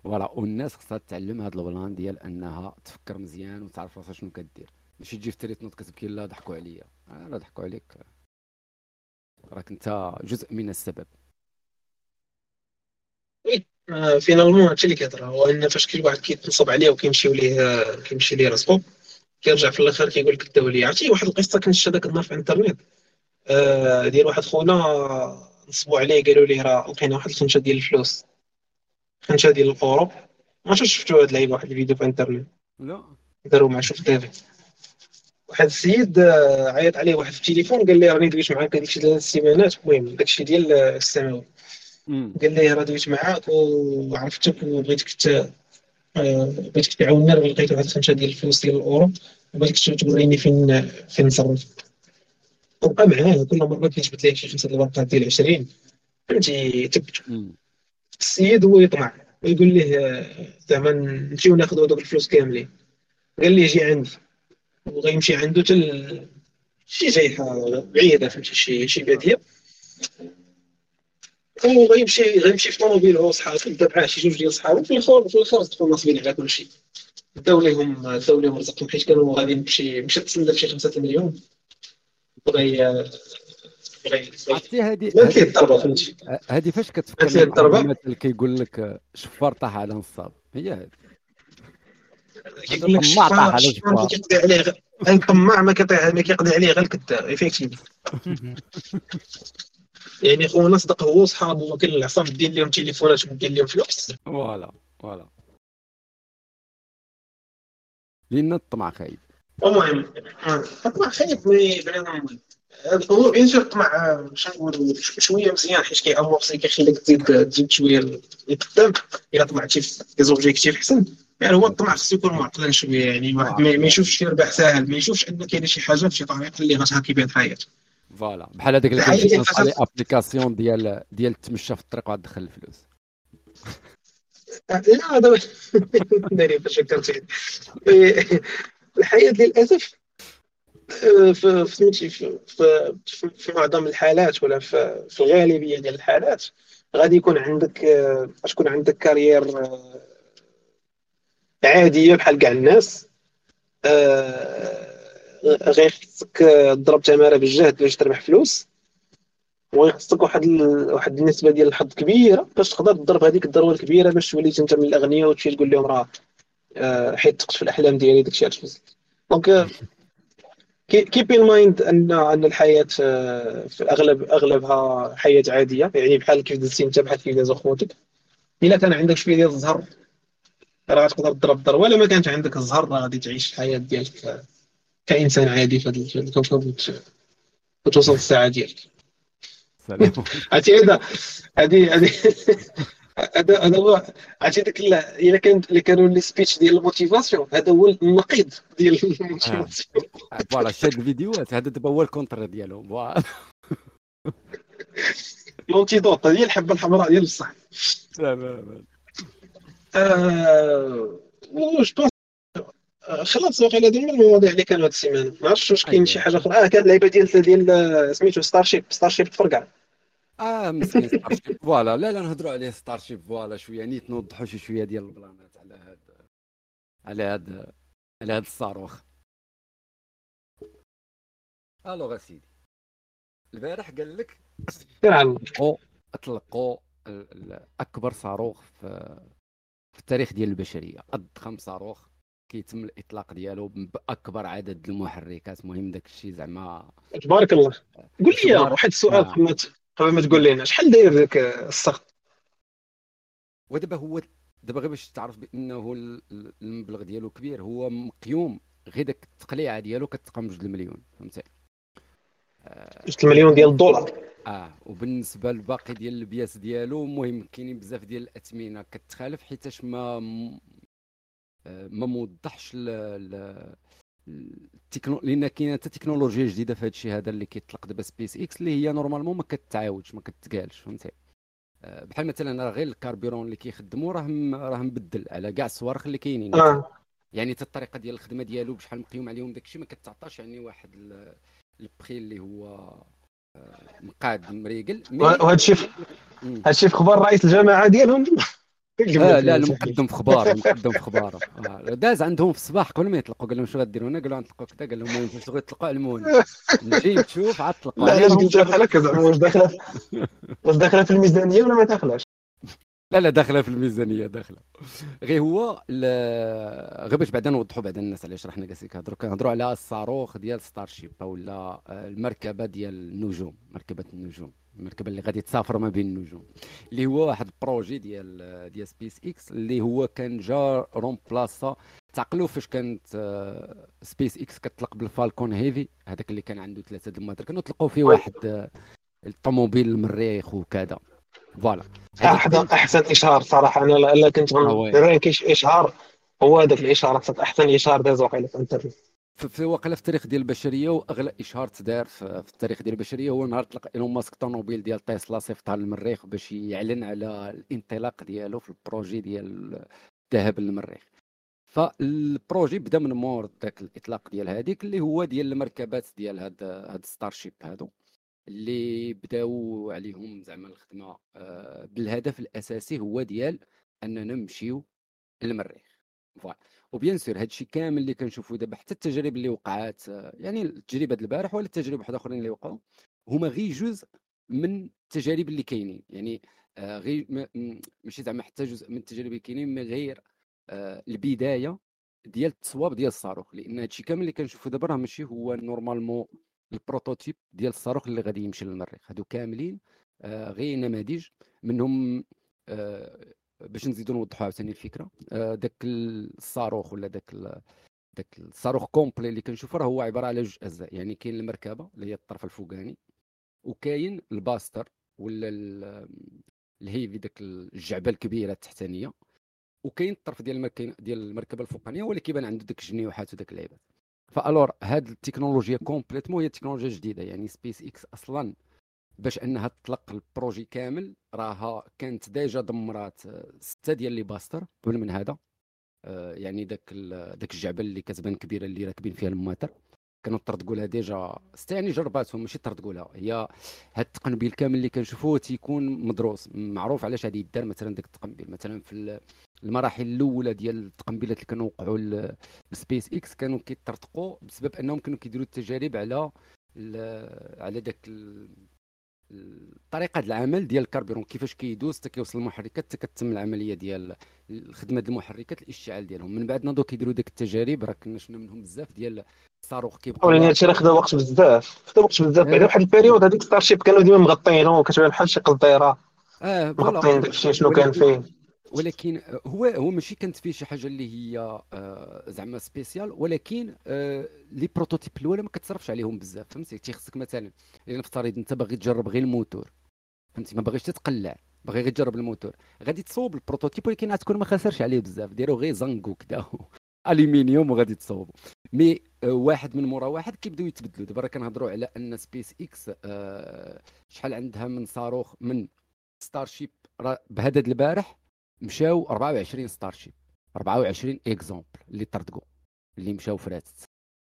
voilà والناس خصها تعلم هذا ال plan ديال أنها تفكر مزيان وتعرف راسها شنو كدير. ماشي تجي في تري تنوض كتبكي لا ضحكوا عليا. آه لا ضحكوا عليك. راك انت جزء من السبب. آه، finalement هادشي اللي كيهضر هو إن فاش كاين واحد كيتنصب عليه وكيمشيو ليه آه، كيمشي ليه رزقو كيرجع في الآخر كيقول لك لي عرفتي واحد القصة كنت داك النهار في الإنترنت. آه، ديال واحد خونا نصبوا عليه قالوا ليه راه لقينا واحد الخنشة ديال الفلوس. خنشة ديال الاورو ما عرفتش شفتوا هاد اللعيبه واحد الفيديو في الإنترنت. لا. داروا مع شوف تيفي واحد السيد آه، عيط عليه واحد التليفون قال لي راني دويت معاك هذيك ثلاث سيمانات. المهم داكشي ديال آه، السماوي. قال لي راه دويت معاك وعرفتك وبغيتك بغيتك تعاوننا راه لقيت واحد الخنشة ديال الفلوس ديال الأورو وبغيتك توريني فين فين نصرف. وبقى معاه كل مرة كيجبد ليه شي خمسة الورقات ديال 20 فهمتي تبت. السيد هو يطمع ويقول ليه زعما نمشيو ناخذ هذوك الفلوس كاملين. قال لي جي عندي. وغيمشي عنده تل شي جايحة بعيدة فهمتي شي شي باديه وغيمشي غيمشي في طوموبيل هو وصحابو بدا معاه شي جوج ديال صحابو في الآخر في الآخر صدقوا ناصبين على كل شيء. داو ليهم داو ليهم رزقهم حيت كانوا غاديين بشي مشى تسلف شي خمسة المليون بغى عرفتي هذه هذه فاش كتفكر. المثل كيقول لك شفار طاح على نصاب هي هذه كيقول لك طماع طاح على الشفار. كيقضي عليه الطماع ما كيقضي عليه غير الكذاب <laughs> يعني خونا صدق هو وصحابه وكاين العصام دير لهم تليفونات ودير لهم فلوس. voilà voilà. لأن الطمع خايب. المهم الطمع بني المهم هو bien sûr الطمع آه، شنو نقولوا ش- شوية مزيان حيت كي amorcer كيخليك تزيد تزيد شوية لقدام إلا طمعتي في des objectifs احسن يعني هو الطمع خصو يكون معقل شوية يعني واحد ما ما يشوفش شي ربح ساهل ما يشوفش ان كاينة شي حاجة بشي طريقة اللي غتهاكي بها الحياة voilà. بحال هذاك اللي نصالي application ديال ديال تمشى في الطريق وعاد تدخل الفلوس. <laughs> لا دابا <laughs> دايرين فاش فكرتي الحياة للأسف آه، في في سميتي في في في- في معظم الحالات ولا في في الغالبية ديال الحالات غادي يكون عندك آه، غتكون عندك كارير آه، عادية بحال كاع الناس. غير خصك تضرب تمارة بالجهد باش تربح فلوس. ويخصك واحد ال... واحد النسبة ديال الحظ كبيرة باش تقدر تضرب هذيك الضربه الكبيرة باش تولي أنت من الأغنياء وتمشي تقول لهم راه آه، حيت في الأحلام ديالي داكشي وصلت donc keep in mind أن أن الحياة آه، في الأغلب أغلبها حياة عادية. يعني بحال كيف دزتي أنت بحال كيف دازوا خوتك إلا كان عندك شوية ديال الزهر راه غتقدر تضرب ضربه ولا ما كانش عندك الزهر راه غادي تعيش الحياة ديالك آه، كإنسان عادي في الكوكب وت- وتوصل للساعه ديالك. <laughs> عرفتي هذا؟ هذه هذه <laughs> هذا هذا هو عرفتي ال- إلا كان اللي كانوا لي speech ديال ال motivation هذا هو النقيض ديال <laughs> ال motivation voilà شاد الفيديوهات. هذا دابا هو ال contre ديالهم. l'antidote هي الحبة الحمراء ديال الصح تماما آه، واش بونس آه، خلاص واقيلا هذه من المواضيع اللي كانوا هاد السيمانة. ما عرفتش واش كاين شي حاجة أخرى؟ آه كانت اللعيبه ديال ديال سميتو ستار شيب ستار شيب تفرقع. آه مسكين ستارشيب voilà. لا لا نهضروا عليه ستارشيب voilà شوية. نيت نوضحوا شي شوية ديال ال plan ات على هاد على هاد على هاد الصاروخ. alors اسيدي البارح قال لك أطلقوا ال- ال- أكبر صاروخ في في التاريخ ديال البشرية. أضخم صاروخ كيتم الإطلاق ديالو بأكبر عدد المحركات. المهم داك الشيء زعما. تبارك الله. قول لي واحد السؤال الله. قبل ما قبل ما تقول لنا شحال داير ذاك الصخر ودابا هو دابا غير باش تعرف بأنه ال- ال- المبلغ ديالو كبير هو مقيوم غير داك التقليعه ديالو كتقام بجوج المليون فهمتي؟ 6 مليون ديال الدولار. آه. وبالنسبة للباقي ديال ال pièces ديالو المهم كاينين بزاف ديال الاثمنه كتخالف حيتاش ما آه، ما موضحش ال- ال- التكنو لأن كاينة حتى تكنولوجيا جديدة في هذا الشيء هذا اللي كيطلق دابا سبيس إكس اللي هي normalement ما كتعاودش ما كتقالش فهمتي؟ آه، بحال مثلا راه غير ال carburant اللي كيخدموا راه راه مبدل على كاع الصواريخ اللي كاينين. آه. يعني حتى الطريقة ديال الخدمة ديالو بشحال مقيوم عليهم داكشي ما كتعطاش يعني واحد البخي اللي هو آه، مقاد مريقل. وهذا الشيء هذا الشيء في خبر رئيس الجماعه ديالهم. آه لا المقدم في خبار <laughs> المقدم في خبار. آه داز عندهم في الصباح قبل ما يطلقوا قال لهم شنو غديروا؟ هنا قالوا نطلقوا كذا؟ قال لهم ما يمكنش يطلقوا علموني نجي نشوف عاد طلقوا لا لا قلت هكا زعما واش داخلة. واش <laughs> داخلة في الميزانية ولا ما داخلاش لا لا داخلة في الميزانية داخلة. غير هو غير باش بعدا نوضحوا بعدا الناس علاش رحنا جالسين كنهضروا كنهضروا على الصاروخ ديال ستار شيب ولا المركبة ديال النجوم مركبة النجوم المركبة اللي غادي تسافر ما بين النجوم. اللي هو واحد ال projet ديال ديال سبيس إكس اللي هو كان جا remplaça تعقلوا فاش كانت سبيس إكس كتطلق بالفالكون هيفي هذاك اللي كان عنده ثلاثة ال moteurs كانوا طلقوا فيه واحد الطوموبيل المريخ وكذا. voilà. احسن أحسن إشهار صراحة. أنا لا كنت غنرانك إشهار. هو هذاك الإشهار. احسن إشهار داز واقيلا في الانترنت في واقيلا في التاريخ ديال البشرية وأغلى إشهار تدار في التاريخ ديال البشرية هو نهار طلق إيلون ماسك طوموبيل ديال تسلا صيفطها للمريخ باش يعلن على الانطلاق ديالو في ال projet ديال الذهاب للمريخ. فال projet بدا من مور ذاك الإطلاق ديال هذيك اللي هو ديال المركبات ديال هاد هاد ستار شيب هادو. اللي بداو عليهم زعما الخدمة آه، بالهدف الأساسي هو ديال أننا نمشيو للمريخ. voilà و bien sûr هادشي كامل اللي كنشوفو دابا حتى التجارب اللي وقعات آه، يعني التجربة البارح ولا التجارب واحد أخرين اللي وقعوا هما غير جزء من التجارب اللي كاينين. يعني آه، غير ماشي زعما حتى جزء من التجارب اللي كاينين من غير البداية ديال التصواب ديال الصاروخ. لأن هادشي كامل اللي كنشوفو دابا راه ماشي هو normalement ال prototype ديال الصاروخ اللي غادي يمشي للمريخ. هادو كاملين آه غير نماذج منهم آه باش نزيدو نوضحوا عاوتاني الفكرة. آه داك الصاروخ ولا داك داك الصاروخ complet اللي كنشوفو راه هو عبارة على جوج اجزاء يعني كاين المركبة اللي هي الطرف الفوقاني وكاين ال booster ولا ال heavy داك الجعبة الكبيرة التحتانية وكاين الطرف ديال المركبه ديال المركبة الفوقانية هو اللي كيبان عنده داك الجنيوحات وداك اللعيبات. Alors هاد التكنولوجيا complètement هي تكنولوجيا جديدة. يعني سبيس إكس أصلا باش أنها تطلق ال projet كامل راها كانت déjà دمرات ستة ديال les boosters قبل من هذا. آه، يعني داك داك الجعبه اللي كتبان كبيرة اللي راكبين فيها المواتر. كانوا طردقوا لها déjà يعني جرباتهم ماشي طردقوا لها هي هاد التقنبيل كامل اللي كنشوفوه تيكون مدروس معروف علاش غادي يدار مثلا داك التقنبيل. مثلا في المراحل الأولى ديال التقنبيلات اللي كانوا وقعوا لسبيس إكس كانوا كيطرطقوا بسبب أنهم كانوا كيديروا التجارب على على داك طريقه العمل ديال الكربيرون. كيفاش كيدوز حتى كيوصل للمحركات حتى كتم العملية ديال خدمه المحركات الاشتعال ديالهم. من بعد ناضوا كيديروا ديك التجارب راه كنا شفنا منهم بزاف ديال الصاروخ كيبقى يعني هادشي راه خدا وقت بزاف خدا وقت بزاف. بعد واحد ال période هذيك ستارشيب كانوا ديما مغطينه وكتبان بحال شي قصديره آه مغطين داكشي شنو كان فيه. ولكن هو هو ماشي كانت فيه شي حاجة اللي هي آه، زعما spécial ولكن آه، les prototypes الأولى ما كتصرفش عليهم بزاف. فهمتي؟ تيخصك مثلا الا نفترض أنت باغي تجرب غير الموتور. فهمتي؟ ما باغيش تتقلع. باغي غير تجرب الموتور. غادي تصوب ال prototype ولكن غتكون ما خسرش عليه بزاف. ديرو غير زنك وكدا. الومنيوم وغادي تصوبوا mais آه، واحد من مورا واحد كيبداو يتبدلوا دابا راه كنهضروا على أن سبيس إكس شحال عندها من صاروخ من ستارشيب بهدد البارح مشاو 24 ستارشيب 24 exemplaires اللي طردقوا اللي مشاو فراتت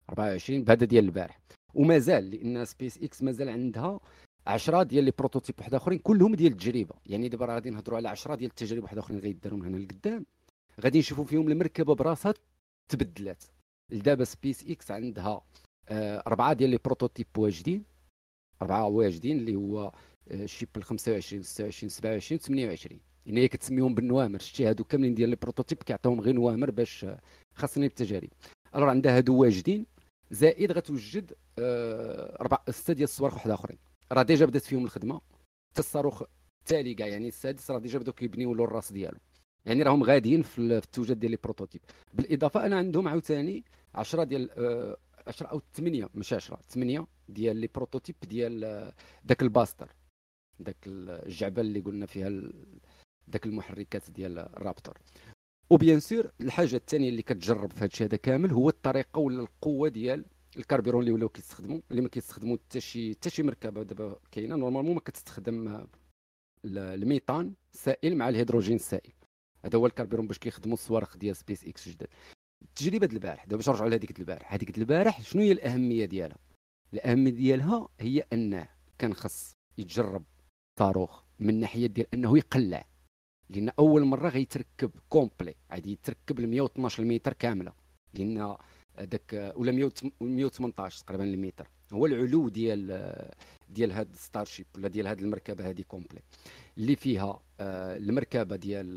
24 بهذا ديال البارح. ومازال لأن سبيس إكس مازال عندها 10 ديال les prototypes واحد أخرين كلهم ديال التجربة. يعني دابا غادي نهضروا على 10 ديال التجارب واحد أخرين غيداروا من هنا لقدام. غادي نشوفوا فيهم المركبة براسها تبدلات دابا سبيس إكس عندها آه، أربعة ديال les prototypes واجدين أربعة واجدين اللي هو Ship ال 25 26 27 28 يعني هي كتسميهم بالنوامر. شتي هادو كاملين ديال les prototypes كيعطيوهم غير نوامر باش خاصين بالتجارب alors عندها هادو واجدين. زائد غتوجد آه أربع ستة ديال الصواريخ واحد أخرين. راه déjà بدات فيهم الخدمة. حتى الصاروخ التالي كاع. يعني السادس راه déjà بداو كيبنيو له الراس ديالو. يعني راهم غاديين في التوجد ديال les prototypes. بالإضافة أنا عندهم عاوتاني 10 ديال آه 10 أو 8 ماشي 10 8 ديال les prototypes ديال آه، داك ال booster داك الجعبة اللي قلنا فيها داك المحركات ديال الرابتور و bien sûr الحاجة الثانية اللي كتجرب في هادشي هذا كامل هو الطريقة ولا القوة ديال الكربيرون اللي ولاو كيستخدموا اللي ما كيستخدموا حتى شي حتى شي مركبة دابا كاينة. normalement ما كتستخدم الميثان سائل مع الهيدروجين السائل. هذا هو الكربيرون باش كيخدموا الصواريخ ديال سبيس إكس جداد. التجربه ديال البارح دابا باش نرجعوا لهذيك البارح. هذيك البارح شنو هي الأهمية ديالها؟ الأهمية ديالها هي أنه كان خص يتجرب صاروخ من ناحية ديال أنه يقلع. لأن أول مرة غيتركب complet غادي يتركب ل 112 متر كاملة. لأن هذاك ولا 118 تقريبا المتر هو العلو ديال ديال هاد ستارشيب ولا ديال هاد المركبة هذه complet اللي فيها آه، المركبة ديال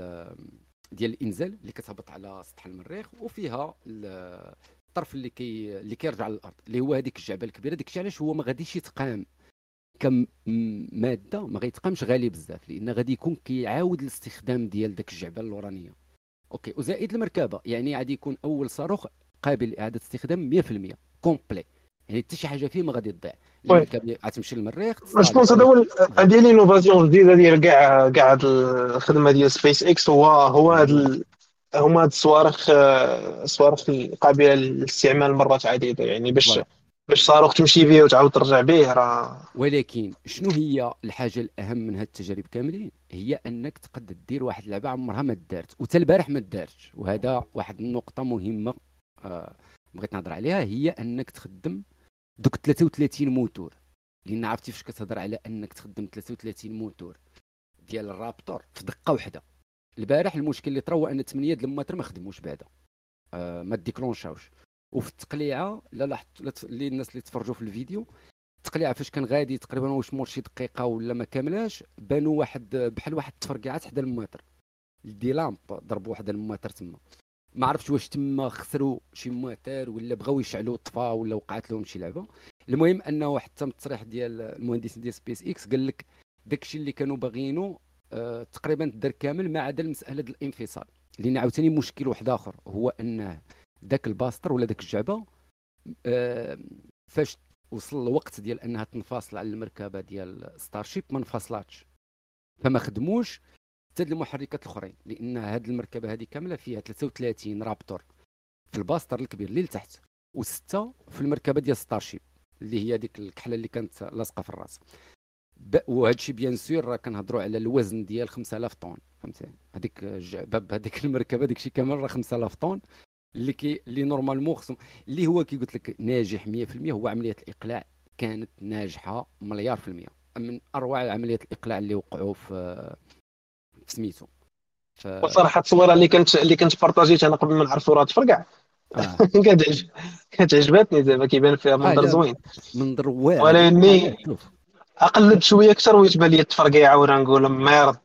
ديال الإنزال اللي كتهبط على سطح المريخ وفيها الطرف اللي كي اللي كيرجع للأرض اللي هو هذيك الجعبة الكبيرة. ديك علاش هو ما غاديش يتقام. كماده ما غيتقامش غالي بزاف لأن غادي يكون كيعاود الاستخدام ديال داك الجعبة اللورانيه أوكي وزائد المركبة يعني غادي يكون أول صاروخ قابل لإعادة استخدام 100% كومبلي يعني حتى شي حاجة فيه ما غادي تضيع غتمشي للمريخ جو هذا هو هذه l'innovation جديده ديال كاع كاع الخدمة ديال سبيس إكس هو هو هاد هما هاد الصواريخ الصواريخ قابله للاستعمال مرات عديدة يعني باش باش صاروخ تمشي به وتعاود ترجع به راه ولكن شنو هي الحاجة الأهم من هاد التجارب كاملين؟ هي أنك تقدر دير واحد اللعبة عمرها ما دارت وتا البارح ما دارتش. وهذا واحد النقطة مهمة آه بغيت نهضر عليها هي أنك تخدم دوك 33 موتور. لأن عرفتي فاش كتهضر على أنك تخدم 33 موتور ديال الرابتور في دقة واحدة البارح المشكل اللي طرا هو أن 8 د الموتور ما خدموش بعدا. آه ما déclenchاوش. وفي التقليعه لا لاحظت اللي الناس اللي تفرجوا في الفيديو التقليعه فاش كان غادي تقريبا واش مور شي دقيقة ولا ما كاملاش بانوا واحد بحال واحد التفرقعات حدا الموتر دي لامب ضربوا واحد الموتر تما. ما عرفتش واش تما خسروا شي مواتر ولا بغاو يشعلوا طفا ولا وقعت لهم شي لعبة. المهم أنه حتى من التصريح ديال المهندس ديال سبيس إكس قال لك داكشي اللي كانوا باغيينه آه تقريبا تدار كامل ما عدا ديال الانفصال. لأن عاوتاني مشكل واحد آخر هو انه داك الباستر ولا داك الجعبة آه فاش وصل الوقت ديال أنها تنفصل على المركبة ديال ستارشيب ما انفصلاتش فما خدموش حتى المحركات الأخرين لأن هذه المركبة هذه كاملة فيها 33 رابتور في ال booster الكبير اللي لتحت وستة في المركبة ديال ستارشيب اللي هي ديك الكحلة اللي كانت لاصقة في الراس. وهذا الشيء bien sûr راه كنهضروا على الوزن ديال 5000 طن فهمتي؟ هذيك باب هذيك <laughs> المركبة داك الشيء كامل راه 5000 طن اللي كي اللي normalement خصهم اللي هو كي قلت لك ناجح 100% هو عملية الإقلاع كانت ناجحة مليار في المية. من أروع عمليات الإقلاع اللي وقعوا في سميتو. ف... وصراحة التصويره اللي كنت اللي كنت بارطاجيت أنا قبل ما نعرفوا راه تفرقع. آه. <laughs> كانت عجبتني زعما كيبان فيها منظر آه زوين. منظر واعر. ولكن اقلب شوية أكثر ويتبان لي التفرقيعه وأنا نقول ما يرد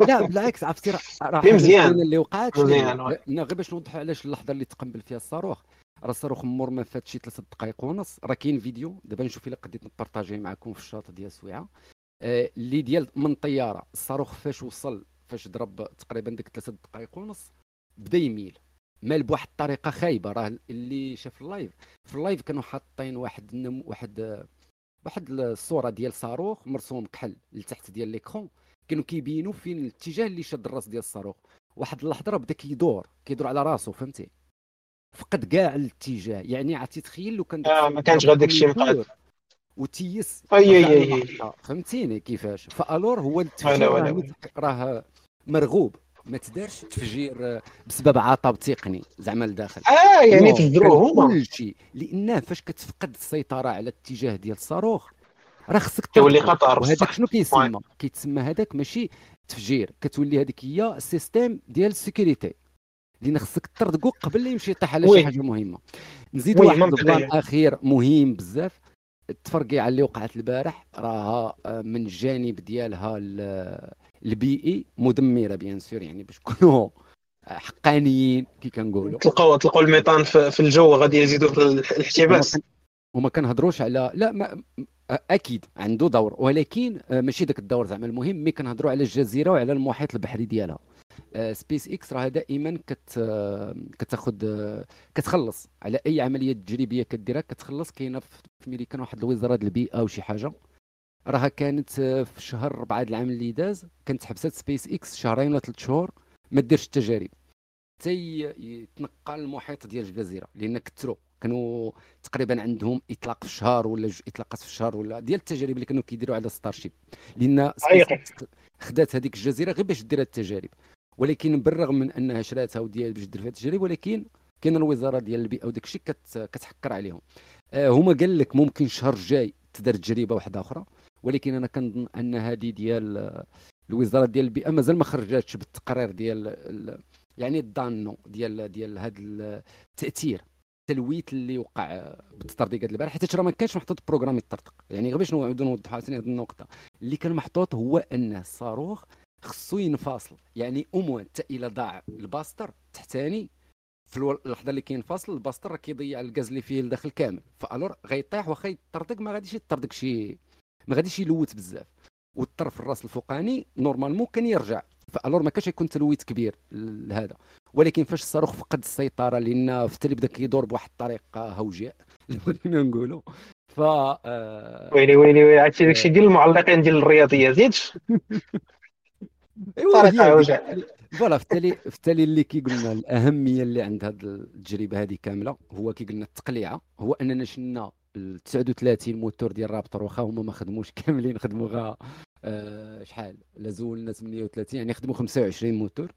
لا بالعكس عرفتي راه مزيان. اللي وقعت. مزيان غير باش نوضحوا علاش اللحظة اللي تقنبل فيها الصاروخ. راه الصاروخ مور ما فات شي ثلاث دقائق ونص. راه كاين فيديو دابا نشوف إلا قديت نبارطاجيه معكم في الشاط ديال سويعة. آه اللي ديال من طيارة الصاروخ فاش وصل فاش ضرب تقريبا ديك ثلاث دقائق ونص بدا يميل. مال بواحد الطريقة خايبة راه اللي شاف ال live في ال live كانوا حاطين واحد النم واحد واحد الصورة ديال صاروخ مرسوم كحل لتحت ديال l'écran كانوا كيبينوا فين الاتجاه اللي شاد الراس ديال الصاروخ. واحد اللحظة راه بدا كيدور كيدور على راسو فهمتي؟ فقد كاع الاتجاه. يعني عرفتي تخيل لو كان آه ما كانش غير داك الشيء وتيس أي أي أي. فهمتيني كيفاش؟ فألور هو التفجير راه مرغوب. ما تدارش تفجير بسبب عطب تقني زعما لداخل. آه يعني تفجروه هما. كل شيء. لأنه فاش كتفقد السيطرة على الاتجاه ديال الصاروخ راه خصك كيولي خطر. وهذاك شنو كيسمى؟ كيتسمى هذاك ماشي تفجير. كتولي هذيك هي ال système ديال ال sécurité لأن خصك تردقو قبل لا يمشي يطيح على شي حاجة مهمة. نزيد واحد ال plan اخير مهم بزاف. التفرقيعة اللي وقعت البارح راها آه، من الجانب ديالها البيئي مدمرة bien sûr يعني باش نكونوا حقانيين كي كنقولوا. تلقاو تلقاو ال méthane في الجو غادي يزيدوا في الاحتباس. وما كنهضروش على لا ما أكيد عنده دور ولكن آه، ماشي ذاك الدور زعما المهم mais كنهضروا على الجزيرة وعلى المحيط البحري ديالها. سبيس إكس راه دائما كت آه، كتاخذ آه، كتخلص على أي عملية تجريبية كديرها. كتخلص كاينة في أمريكا واحد الوزارة البيئة أو شي حاجة. راها كانت في شهر 4 العام اللي داز كانت حبست سبيس إكس شهرين ولا ثلاث شهور ما ديرش التجارب. حتى يتنقل المحيط ديال الجزيرة لأن كثروا. كانوا تقريبا عندهم إطلاق في الشهر ولا جوج اطلاقات في الشهر ولا ديال التجارب اللي كانوا كيديروا على ستارشيب لأن خدات هذيك الجزيرة غير باش دير التجارب. ولكن بالرغم من أنها شراتها وديال باش دير فيها ولكن كاين الوزارة ديال البيئة وداك الشيء كت... كتحكر عليهم. آه هما قال لك ممكن الشهر الجاي تدار تجربة واحدة أخرى ولكن أنا كنظن أن هذه ديال الوزارة ديال البيئة مازال ما خرجاتش بالتقرير ديال يعني الضانو ديال ديال هذا التأثير التلويث اللي وقع بالتطرديقات البارح. حيت راه ما كانش محطوط programme يطرطق يعني غير باش نعاودوا نوضحوا ثاني هذه النقطة. اللي كان محطوط هو أن الصاروخ خصو ينفصل. يعني au moins حتى إلى ضاع ال booster تحتاني في اللحظة اللي كينفصل ال booster راه كيضيع الغاز اللي فيه الداخل كامل. ف alors غيطيح واخا يطردق ما غاديش يطردق شي ما غاديش يلوث بزاف. والطرف الراس الفوقاني normalement كان يرجع. ف alors ما كانش يكون تلويث كبير لهذا. ولكن فاش الصاروخ فقد السيطرة لأن في التالي بدأ كيدور بواحد الطريقة هوجاء <laughs> اللي نقولوا ف آه، ويلي ويلي ويلي عرفتي داكشي ديال المعلقين ديال الرياضيات <laughs> voilà في التالي في التالي اللي كيقولنا الأهمية اللي عند هذه التجربة هذه كاملة هو كيقولنا التقليعة. هو أننا شنا 39 موتور ديال رابتور واخا هما ما خدموش <laughs> كاملين خدموا غا آه شحال؟ لا زولنا 38 يعني خدموا 25 موتور.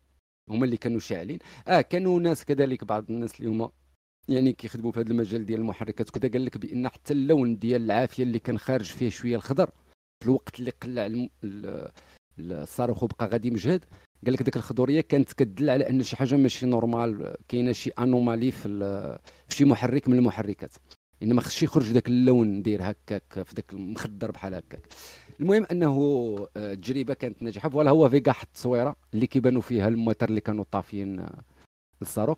هما اللي كانوا شاعلين. آه كانوا ناس كذلك بعض الناس اللي هما يعني كيخدموا في هذا المجال ديال المحركات وكذا قال لك بأن حتى اللون ديال العافية اللي كان خارج فيه شوية الخضر في الوقت اللي قلع الصاروخ وبقى غادي مجهد. قال لك ديك الخضورية كانت كتدل على أن شي حاجة ماشي normal كاينة شي anomalie في, في شي محرك من المحركات. يعني ما خصش يخرج ذاك اللون دير هكاك في ذاك المخدر بحال هكاك. المهم أنه آه، التجربة كانت ناجحة. voilà هو فيغا حط تصويره اللي كيبانوا فيها ال moteurs اللي كانوا طافيين آه، للصاروخ.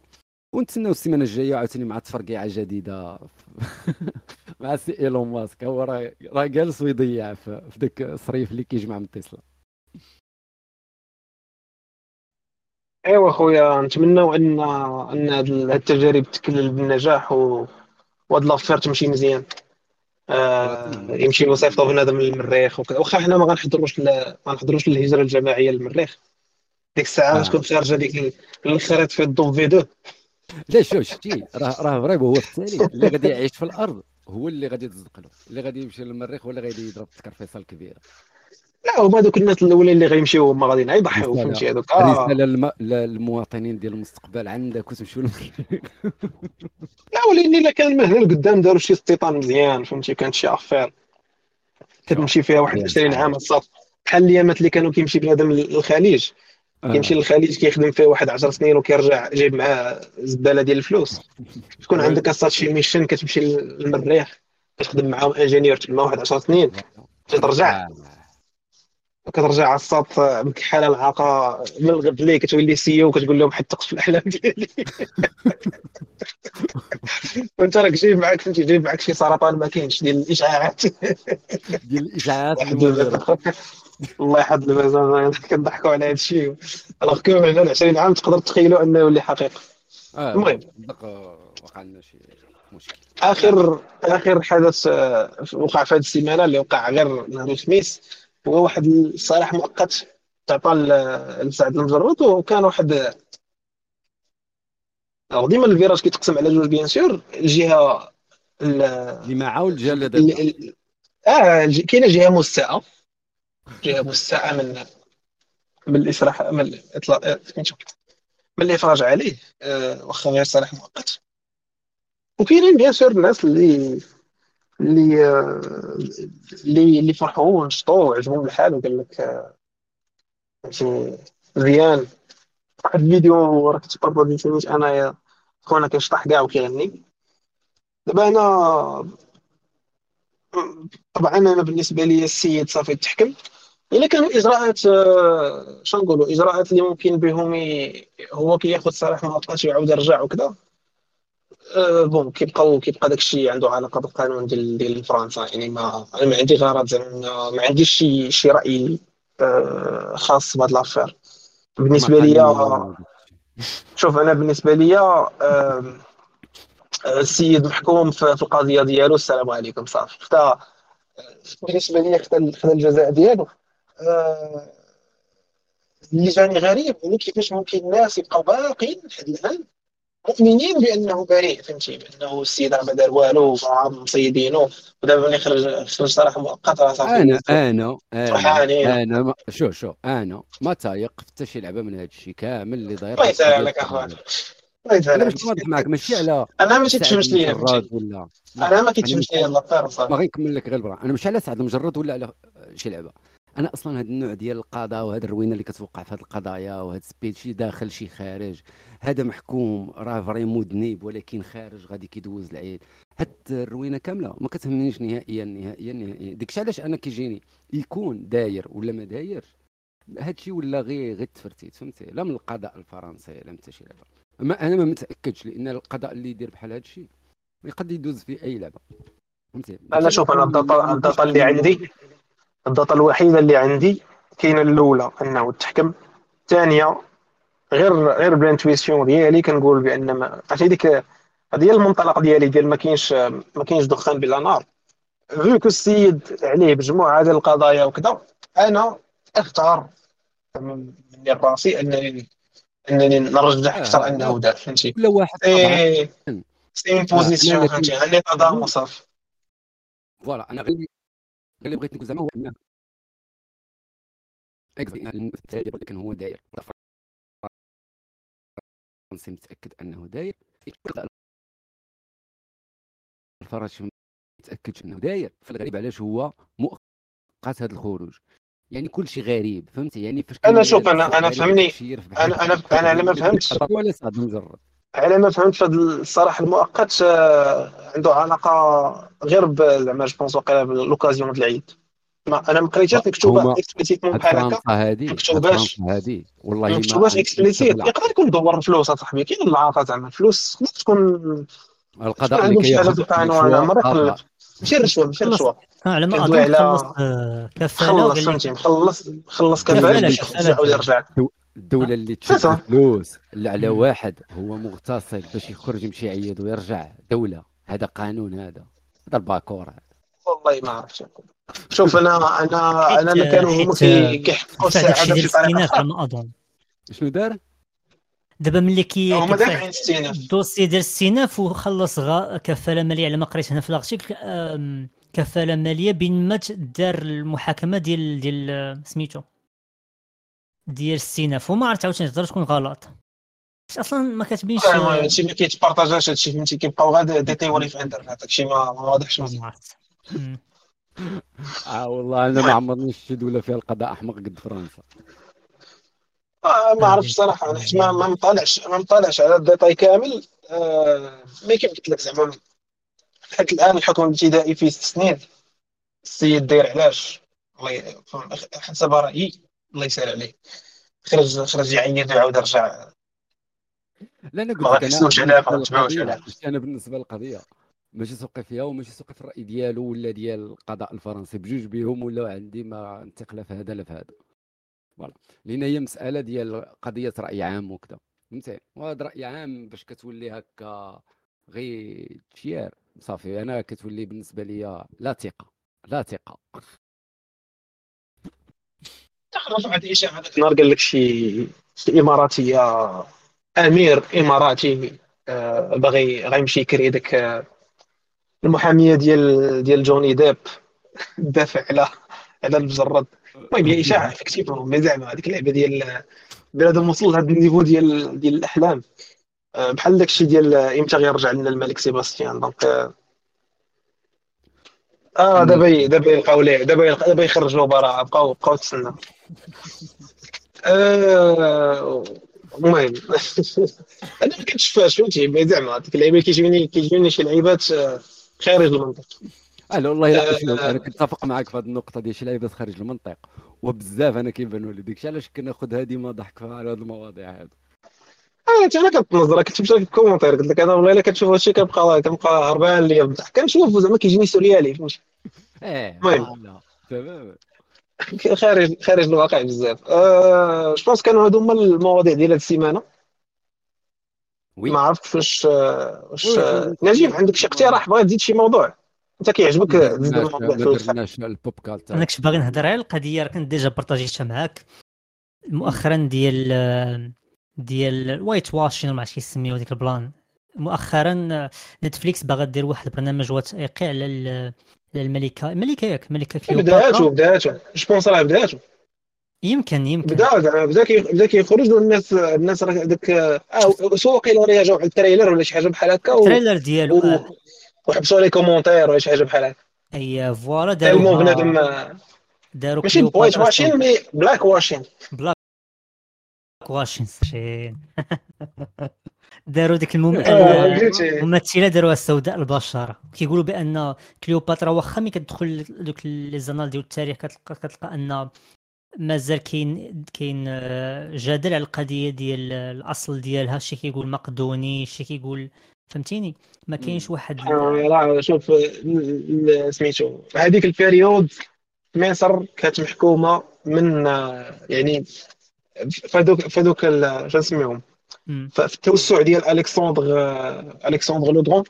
ونتسناو السيمانة الجاية عاوتاني مع تفرقيعة جديدة. <laughs> مع سي إيلون ماسك. هو راه راه جالس ويضيع في ذاك الصريف اللي كيجمع من تسلا ايوا خويا نتمنوا ان أن هذه التجارب تكلل بالنجاح و وهاد لافير تمشي مزيان. آه يمشي يصيفطوا بنادم للمريخ واخا حنا ما غنحضروش ما غنحضروش للهجره الجماعية للمريخ. ديك الساعة آه. خارجة ديك الخريط في الضو في دو. لا شوف شتي راه راه فريم هو في التالي. <laughs> اللي غادي يعيش في الأرض هو اللي غادي تصدق له اللي غادي يمشي للمريخ هو اللي غادي يضرب فيصل كبيره لا هما دوك الناس الأولين اللي غيمشيو هما غاديين يضحيو فهمتي هذوك. آه. رساله للمواطنين ديال المستقبل عندك وتمشيو لا ولكن إلا كان من هنا لقدام داروا شي استيطان مزيان فهمتي كانت شي أفير. كتمشي فيها واحد 20 عام الصاط بحال اليامات اللي كانوا كيمشي بنادم للخليج كيمشي آه. للخليج كيخدم فيه واحد 10 سنين وكيرجع جايب معاه زبالة ديال الفلوس. تكون عندك اصاط شي ميشن كتمشي للمريخ كتخدم معاهم انجينيور تما واحد 10 سنين ترجع. كترجع على الساط بكحاله العاقه من الغد ليه كتولي سي وكتقول لهم حتى في الأحلام ديالي. <laughs> وأنت راك جايب معاك فهمتي جايب معاك شي سرطان ما كاينش ديال الإشعاعات. ديال الإشعاعات الله يحفظ المزال كنضحكوا على هذا الشيء. ألوغ كو من 20 عام تقدر تخيلوا أنه يولي حقيقه آه، المهم. وقع لنا شي مشكل. آخر آخر حدث آه، وقع في هذه السيمانة اللي وقع غير نهار الخميس. هو واحد الصلاح مؤقت تعطى لسعد المجرد وكان واحد ديما ال virage كيتقسم على جوج bien sûr. الجهه اللي معاه والجهة اللي آه كاينة جهة مستاءة. جهة مستاءة من من السراح من الاطلاق من الإفراج عليه آه واخا غير سراح مؤقت. وكاينين bien sûr الناس اللي اللي اللي اللي فرحوا ونشطوا وعجبهم الحال وقال لك مزيان واحد الفيديو راه كنت بارطاجي سميت انايا خونا كيشطح كاع وكيغني. دابا أنا طبعا أنا بالنسبة لي السيد صافي تحكم. إلا كانوا إجراءات شنو نقولوا إجراءات اللي ممكن بهم هو كياخذ صلاح مؤقت ويعاود يرجع وكذا. بون كيبقاو كيبقى داك الشيء عنده علاقة بالقانون ديال ديال فرنسا. يعني ما أنا ما عندي غرض زعما ما عنديش شي شي رأي أه خاص بهاد لافير. بالنسبة ليا <laughs> شوف أنا بالنسبة ليا أه السيد محكوم في القضية ديالو السلام عليكم صافي. خدا بالنسبة لي خدا خدا الجزاء ديالو اللي جاني غريب هو كيفاش ممكن الناس يبقاو باقيين لحد الان مؤمنين بأنه بريء فهمتي؟ بأنه السيد راه ما دار والو مصيدينه ودابا ملي خرج خرج صراحة مؤقت راه صافي أنا أنا أنا أنا شوف شوف أنا ما تايق حتى شي لعبة من هذا الشيء كامل اللي داير الله يسهل عليك اخويا الله أنا عليك. واضح معك ماشي على أنا ما تيتفهمش ليا ولا لا، أنا ما كيتفهمش ليا لا طير صافي باغي نكمل لك غير البرا أنا ماشي على سعد المجرد ولا على شي لعبة. أنا أصلا هذا النوع ديال القضاء وهذا الروينة اللي كتوقع في هذه القضايا وهذا السبيد شي داخل شي خارج هذا محكوم راه فري مذنب ولكن خارج غادي كيدوز العيد حتى الروينة كاملة ما كتهمنيش نهائيا نهائيا نهائيا. داكشي علاش أنا كيجيني؟ يكون داير ولا ما داير هادشي ولا غير غير تفرتيت فهمتي؟ لا من القضاء الفرنسي لا من حتى شي لعبة. أما أنا ما متأكدش لأن القضاء اللي يدير بحال هادشي يقد يدوز في أي لعبة. فهمتي؟ أنا شوف أنا ال data اللي عندي. ال data الوحيدة اللي عندي كاينة الأولى أنه تحكم. الثانية غير غير ب l'intuition ديالي كنقول بأن ما عرفتي ديك هذه هي المنطلق ديالي ديال ما كاينش ما كاينش دخان بلا نار. vu que السيد عليه مجموعه ديال القضايا وكذا أنا أختار من رأسي انني أنني نرجح أكثر أنه دار فهمتي؟ كل واحد إيه. c'est une position فهمتي؟ اني تضام وصافي voilà أنا غير غير اللي بغيت نقول زعما هو انه exactly لكن هو داير. فرنسي متأكد أنه داير. الفرنسي ما متاكدش أنه داير. في الغالب علاش هو مؤقت هذا الخروج. يعني كل شيء غريب. فهمتي؟ يعني فاش أنا كان شوف، أنا غريب فهمني. أنا- أنا على ما فهمتش. ولا صاد مجرد على ما فهمت فهاد الصراحة المؤقت آه، عنده علاقة غير زعما je pense واقيلا ب l'occasion ديال العيد. ما أنا ما قريتهاش مكتوبة explicitement بحال هكا. هادي هاد مكتوباش. هادي. والله ما مكتوباش اكسبليسيت. يقدر يكون دور الفلوس أصاحبي. كاين العاطه زعما الفلوس تقدر تكون القضاء اللي شي حاجة كياخذ ماشي الرشوه ماشي. الرشوه على ما اظن خلص آه، كفاله خلص فهمتي. مخلص خلص كفالة، كفاله يرجع. الدولة اللي صح. تشد الفلوس اللي على. واحد هو مغتصب باش يخرج يمشي يعيط ويرجع دولة. هذا قانون هذا. هذا الباكور هذا. والله ما عرفت. شوف أنا أنا أنا اللي كانوا هما حيت- كي- كيحققوا دفع داكشي السعاده ديال بشي طريقه الستينات أخرى شنو دار؟ دابا ملي كي هما دافعين الدوسي ديال السيناف وخلص غا كفالة مالية على ما قريت هنا في الارتيكل كفالة مالية بين ما دار المحاكمة ديال ديال سميتو. ديال السيناف وما عرفت عاوتاني تقدر تكون غلط. حيت أصلا ما آه، هادشي ما كيتبارطاجاش هادشي فهمتي كيبقاو غير دي تيوري في الإنترنت هادشي ما ما واضحش مزيان. ما. <laughs> آه والله أنا ما عمرني شفت دولة فيها القضاء أحمق قد فرنسا. آه، ما عرفتش صراحة أنا حيت ما ما مطالعش ما مطالعش على ال détail كامل. آه، mais كيف قلت لك زعما لحد الآن الحكم الابتدائي فيه ست سنين. السيد داير علاش؟ الله حسب رأيي. الله يسهل عليه خرج خرج يعيط ويعاود يرجع لا أنا قلت لك أنا عليها، ما بالنسبة غنتبعوش للقضية- عليها. أنا بالنسبة للقضية. ماشي سوقي فيها وماشي سوقي في الرأي ديالو ولا ديال القضاء الفرنسي بجوج بهم ولا عندي ما لا في هذا لا في هذا. فوالا. لأن هي مسألة ديال قضية رأي عام وكذا. فهمتي؟ وهذا رأي عام باش كتولي هكا غير تشير. صافي أنا كتولي بالنسبة لي لا ثقة. لا ثقة. تخرج واحد الاشاعه هذاك النهار قال لك شي شي إماراتية. أمير إماراتي آه، باغي غيمشي يكري داك آه، المحامية ديال ديال جوني ديب. <laughs> دافع على على المجرد. المهم هي إشاعة effectivement mais زعما هذيك اللعبة ديال بنادم وصل لهذا ال niveau ديال ديال الأحلام. آه، بحال داك الشيء ديال آه، إمتى غيرجع لنا الملك سيباستيان. donc آه، آه دابا دابا يلقاو ليه دابا دابا يخرجوا براءه بقاو بقاو تسنى. آه، المهم. <laughs> أنا ما كنتشفاش فهمتي زعما ديك اللعيبة كيجيوني كيجيوني شي لعيبات آه، خارج المنطق. أهلا والله لا آه، أنا كنتفق معك في هذه النقطة ديال شي لعيبات خارج المنطق وبزاف أنا كيبانوا لي. داكشي علاش كناخذ هذه ما ضحك على هذه المواضيع هذو آه انت أنا كنتنظر كنت مشى في ال commentaire قلت لك أنا والله إلا كنشوف هادشي كنبقى كنبقى هربان ليا بالضحك كنشوف زعما كيجيني سوريالي فهمتي إيه المهم. <laughs> خارج خارج الواقع بزاف. أه je pense كانوا هادو هما المواضيع ديال هاد السيمانة. oui. ما عرفتش واش آه، واش آه، نجيب عندك شي اقتراح؟ بغيت تزيد شي موضوع. أنت كيعجبك تزيد الموضوع أنا كنت باغي نهضر على القضية راه كنت déjà بارطاجيتها معاك. مؤخرا ديال آه، ديال ال whitewashing ما عرفتش كيسميوه ديك ال plan. مؤخرا نتفليكس باغا دير واحد البرنامج وثائقي على ال- على الملكة. الملكة ياك ملكة كليوباترا بداتو بداتو je pense راه بداتو يمكن يمكن. بدأ زعما بدأ كي- بدأ كيخرج والناس الناس راه داك سوا قيل راه جاو على ال trailer ولا شي حاجة بحال هكا ال trailer ديالو و- آه. وحبسوا les commentaires ولا شي حاجة بحال هكا. أي voilà داروها. آه، داروا ماشي white كليوباترا washing. mais black washing شين <laughs> داروا ديك. آه،. الممثلة داروها السوداء البشرة. كيقولوا بأن كليوباترا واخا ملي كتدخل دوك les annales ديال التاريخ كتلقى كتلقى أن مازال كاين كاين آه، جدل على القضية ديال الأصل ديالها. شي كيقول مقدوني شي كيقول فهمتيني؟ ما كاينش واحد راه شوف سميتو. هذيك ال période مصر كانت محكومة من آه، يعني فدوك ال- شنو نسميهم مم. ف- في التوسع ديال Alexandre آه، Alexandre le Grand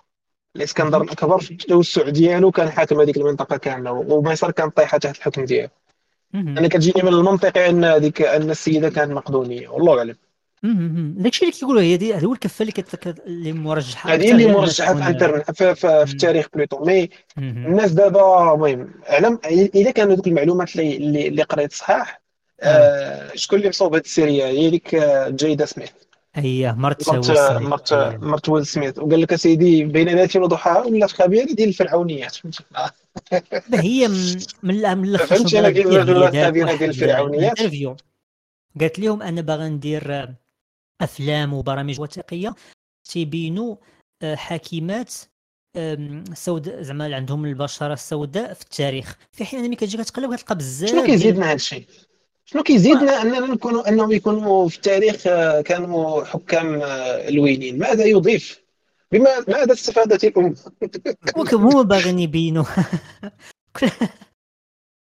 الاسكندر الأكبر في التوسع ديالو كان حاكم هذيك المنطقة كاملة ومصر كانت طايحه تحت الحكم ديالو. أنا كتجيني من المنطقي أن هذيك أن السيدة كانت مقدونية والله اعلم. داكشي اللي كيقولوا هي دي هذا هو الكفه اللي كت... اللي مرجحة هذه اللي مرجحة في تكون- انترنت في, في, في التاريخ بلوتو مي. الناس دابا المهم علم اذا كانوا دوك المعلومات اللي اللي, قريت صحاح آه شكون اللي مصوب هذه السيريه هي ديك آه، جيدا سميث. اييه مرت مرت. مرت أييه. مرت ويل سميث. وقال لك أسيدي بين ناتي وضحاها ولات خبيره ديال الفرعونيات. هي من من ال- من الآخر فهمتي؟ هي دارت الخبيرة واحد ديال الفرعونيات؟ قالت لهم أنا باغا ندير آه، أفلام وبرامج وثائقية تيبينوا آه، حاكمات آم، سوداء زعما عندهم البشرة السوداء في التاريخ. في حين ملي كتجي كتقلب كتلقى بزاف شنو ديال- كيزيدنا هذا الشيء شنو كيزيدنا اننا نكونوا أنهم يكونوا في التاريخ آه، كانوا حكام آه، لوينين ماذا يضيف؟ بما ماذا استفادت الامه وكم هما باغيين يبينوا؟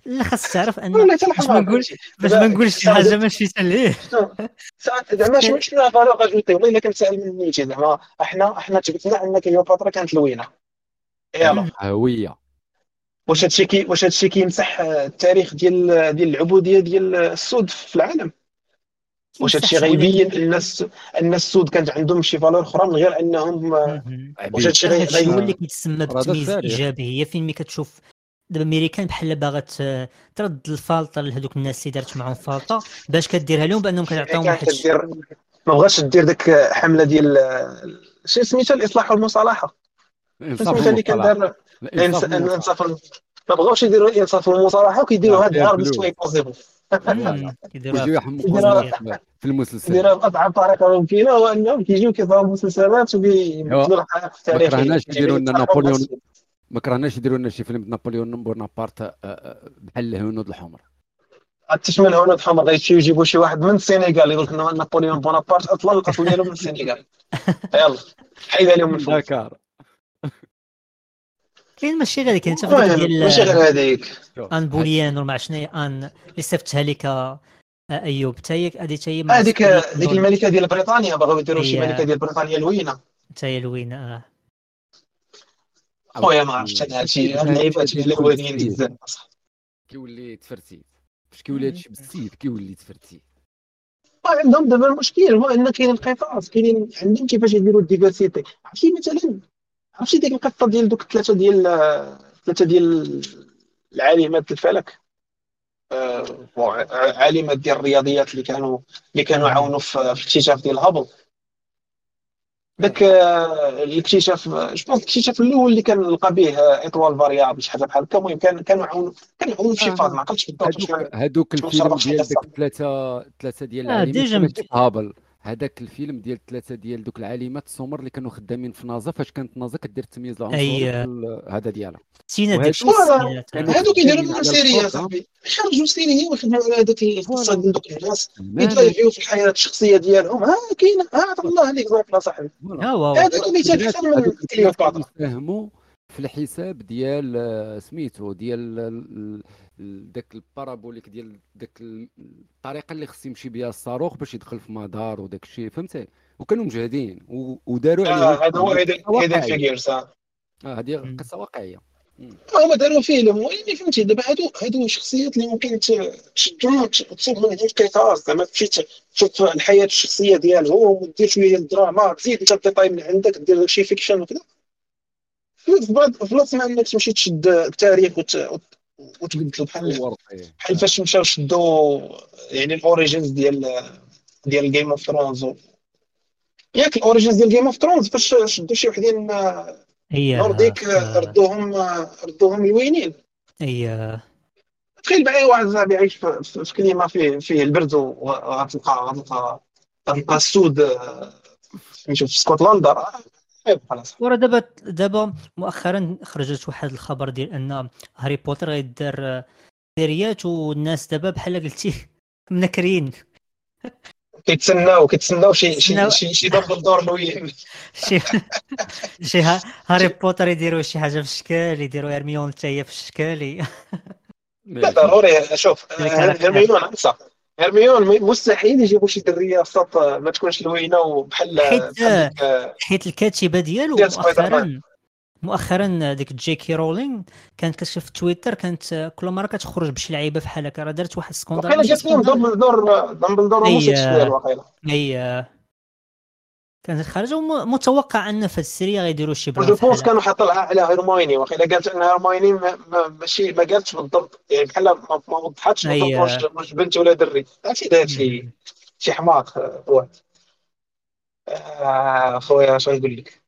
لا خاص تعرف أن باش ما نقول باش ما نقولش شي حاجة ماشي ليه ساعات زعما شنو شنو فالور اجوتي والله إلا كنسال من نيتي زعما إحنا إحنا تبتنا ان كليوباترا كانت لوينه يلا. هوية. واش هادشي كي واش هادشي كيمسح آه، التاريخ ديال ديال العبودية ديال السود في العالم. واش هادشي غيبين أن الس- أن السود كانت عندهم شي valeur أخرى من غير أنهم آه، واش هادشي غي- هادشي هو اللي كيتسمى بالتمييز. الايجابي هي فين ملي كتشوف دابا ميريكان بحال باغا ت- ترد الفالطه لهذوك الناس اللي دارت معاهم فالطه باش كديرها لهم بأنهم كتعطيهم واحد ما بغاش دير ديك حملة ديال آه، شنو سميتها الإصلاح والمصالحة. سميتها اللي كان والمصالحة. دار الانصاف ما بغاوش يديروا الانصاف والمصالحه فيها هاد فلوس. واي بوسيبل في- يحمقوا المسلسل. يديرها باصعب طريقه ممكنة هو انهم كيجيو كيصاوبوا مسلسلات وكيبدلوا الحياة في ما كرهناش يعني يديروا لنا يتفرقوا نابليون. ما كرهناش يديروا لنا شي فيلم نابليون بونابرت آه، آه، بحال الهنود الحمر. تشمل هنود حمر غيمشيو يجيبوا شي واحد من السنغال يقول لك نابليون بونابرت أصلا الاصل ديالو من السنغال <laughs> يلا حيد عليهم من فوق. كاين ماشي غير في ديك المهم ماشي غير هذيك. آن بوليان ولا شنو آن اللي صيفطتها لك آه، أيوب. حتى هي هذه حتى هي هذيك ديك. الملكة ديال بريطانيا بغاو يديروا شي ملكة ديال بريطانيا لوينه حتى هي لوينه آه. خويا ما عرفتش أنا هادشي هاد اللعيبات ديال الاولين بزاف. كيولي تفرتيت. فاش كيولي هادشي بالسيف كيولي تفرتيت. عندهم دابا المشكل هو أن كاينين قصص كاينين عندهم كيفاش يديروا ال diversité عرفتي مثلا عرفتي ديك القصة ديال دوك الثلاثة ديال ثلاثة ديال العالمات الفلك؟ آه، عالمات ديال الرياضيات اللي كانوا اللي كانوا عاونوا في في الاكتشاف ديال هابل داك آه، الاكتشاف je pense الاكتشاف الأول اللي كان لقى به étoile variable شي حاجة بحال هكا المهم كان كانوا عاونوا كانوا عاونوا في شي phase ما عقلتش بالضبط شنو الفيلم ديال قصة؟ داك ثلاثة ثلاثة ديال آه، déjà ماشي مت- هابل. هذاك الفيلم ديال ثلاثة ديال دوك العالمات السمر اللي كانوا خدامين في نازا فاش كانت نازا كدير التمييز العنصري أي. في ال- هذا ديالها. التسعينات كانوا هادو كيديروا على سيريا. صاحبي خرجوا سيريا ويخدموا على هذاك. ديال دوك الناس. يدريفيو في الحياة الشخصية ديالهم ها كاين ها الله l'exemple صاحبي voilà. ها هو هذا المثال أكثر من كليوباترا في الحساب ديال آه، سميتو ديال ال- ال- داك ال parabolique ديال داك ال- الطريقة اللي خص يمشي بها الصاروخ باش يدخل في مدار وداك الشيء فهمتي؟ وكانوا مجهدين وداروا عليه آه، هذا هو Hidden واقعية. Figures آه هذه. قصة واقعية. هما داروا فيلم ولكن فهمتي دابا هادو هادو شخصيات اللي ممكن ت- تشدهم وتصوب منهم قصص زعما تمشي تشوف الحياة الشخصية ديالهم ودير شوية ديال الدراما تزيد انت الديتاي من عندك دير شي fiction وكذا. ما انك تمشي تشد التاريخ وت- وتبدلوا بحال بحال فاش مشاو شدوا يعني ال origins ديال ديال Game of Thrones ياك ال origins ديال Game of Thrones فاش شدوا شي وحدين هي nordiques آه، ردوهم ردوهم لوينين. هي تخيل بقى أي واحد صاحبي يعيش في, في, في climat فيه فيه البرد وغتلقى غتلقى غتلقى السود آه، سميتو في اسكتلندا راه عيب خلاص. ورا دابا دابا مؤخرا خرجت واحد الخبر ديال أن هاري بوتر غيدار آه، سيريات والناس دابا بحال قلتي <laughs> منكرين. كيتسناو كيتسناو شي. شي شي شي دور لوين شي شي ها- هاري بوتر يديروا شي حاجة في الشكال يديروا هرميون حتى هي في الشكال لا ضروري شوف هرميون هرميون مستحيل يجيبوا شي درية وسط ما تكونش لوينة وبحال حيت- آه، حيت الكاتبة ديالو مؤخرا مؤخرا ديك جيكي رولينغ كانت كتشوف في تويتر كانت كل مرة كتخرج بشي لعيبة بحال هكا راه دارت واحد سكوندال وقيلا جات فيهم دمبلدور دمبلدور أي- موسيقى شوية كانت خارجه ومتوقع أن في السيريا غيديروا شي جو بلان بونس كانوا حاطين على هيرمايني وقيلا قالت إن هيرمايني ما- ما- ماشي ما قالتش بالضبط يعني بحال ما وضحتش بالضبط. واش واش بنت ولا دري. عرفتي داير شي شي حماق آه، آه، خويا اش غنقول لك؟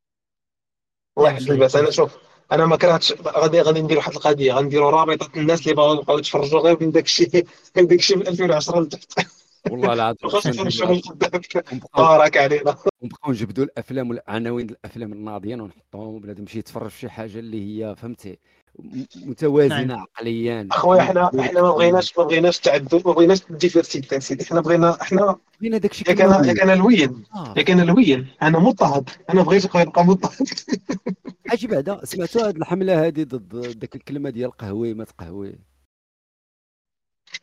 واحد شي الباس أنا. شوف أنا ما كرهتش غادي غادي ندير واحد القضية غنديروا رابطة الناس اللي بغاو يبقاو يتفرجوا غير من داك الشيء <laughs> من داك الشيء من 2010 لتحت. والله العظيم بارك علينا. ونبقاو نجبدوا الأفلام والعناوين الأفلام الناضيين ونحطوهم بنادم يمشي يتفرج في شي حاجة اللي هي فهمتي؟ متوازنة نعم. عقليا. أخويا حنا حنا ما بغيناش ما بغيناش التعدد ما بغيناش ال diversité سيدي حنا بغينا حنا بغينا داك الشيء يا كان يا كان لوين. آه. يا كان لوين. أنا مضطهد. أنا بغيت اخويا نبقى مضطهد. حاجة بعدا. سمعتوا هاد الحملة هذه ضد داك الكلمة ديال قهوي ما تقهوي؟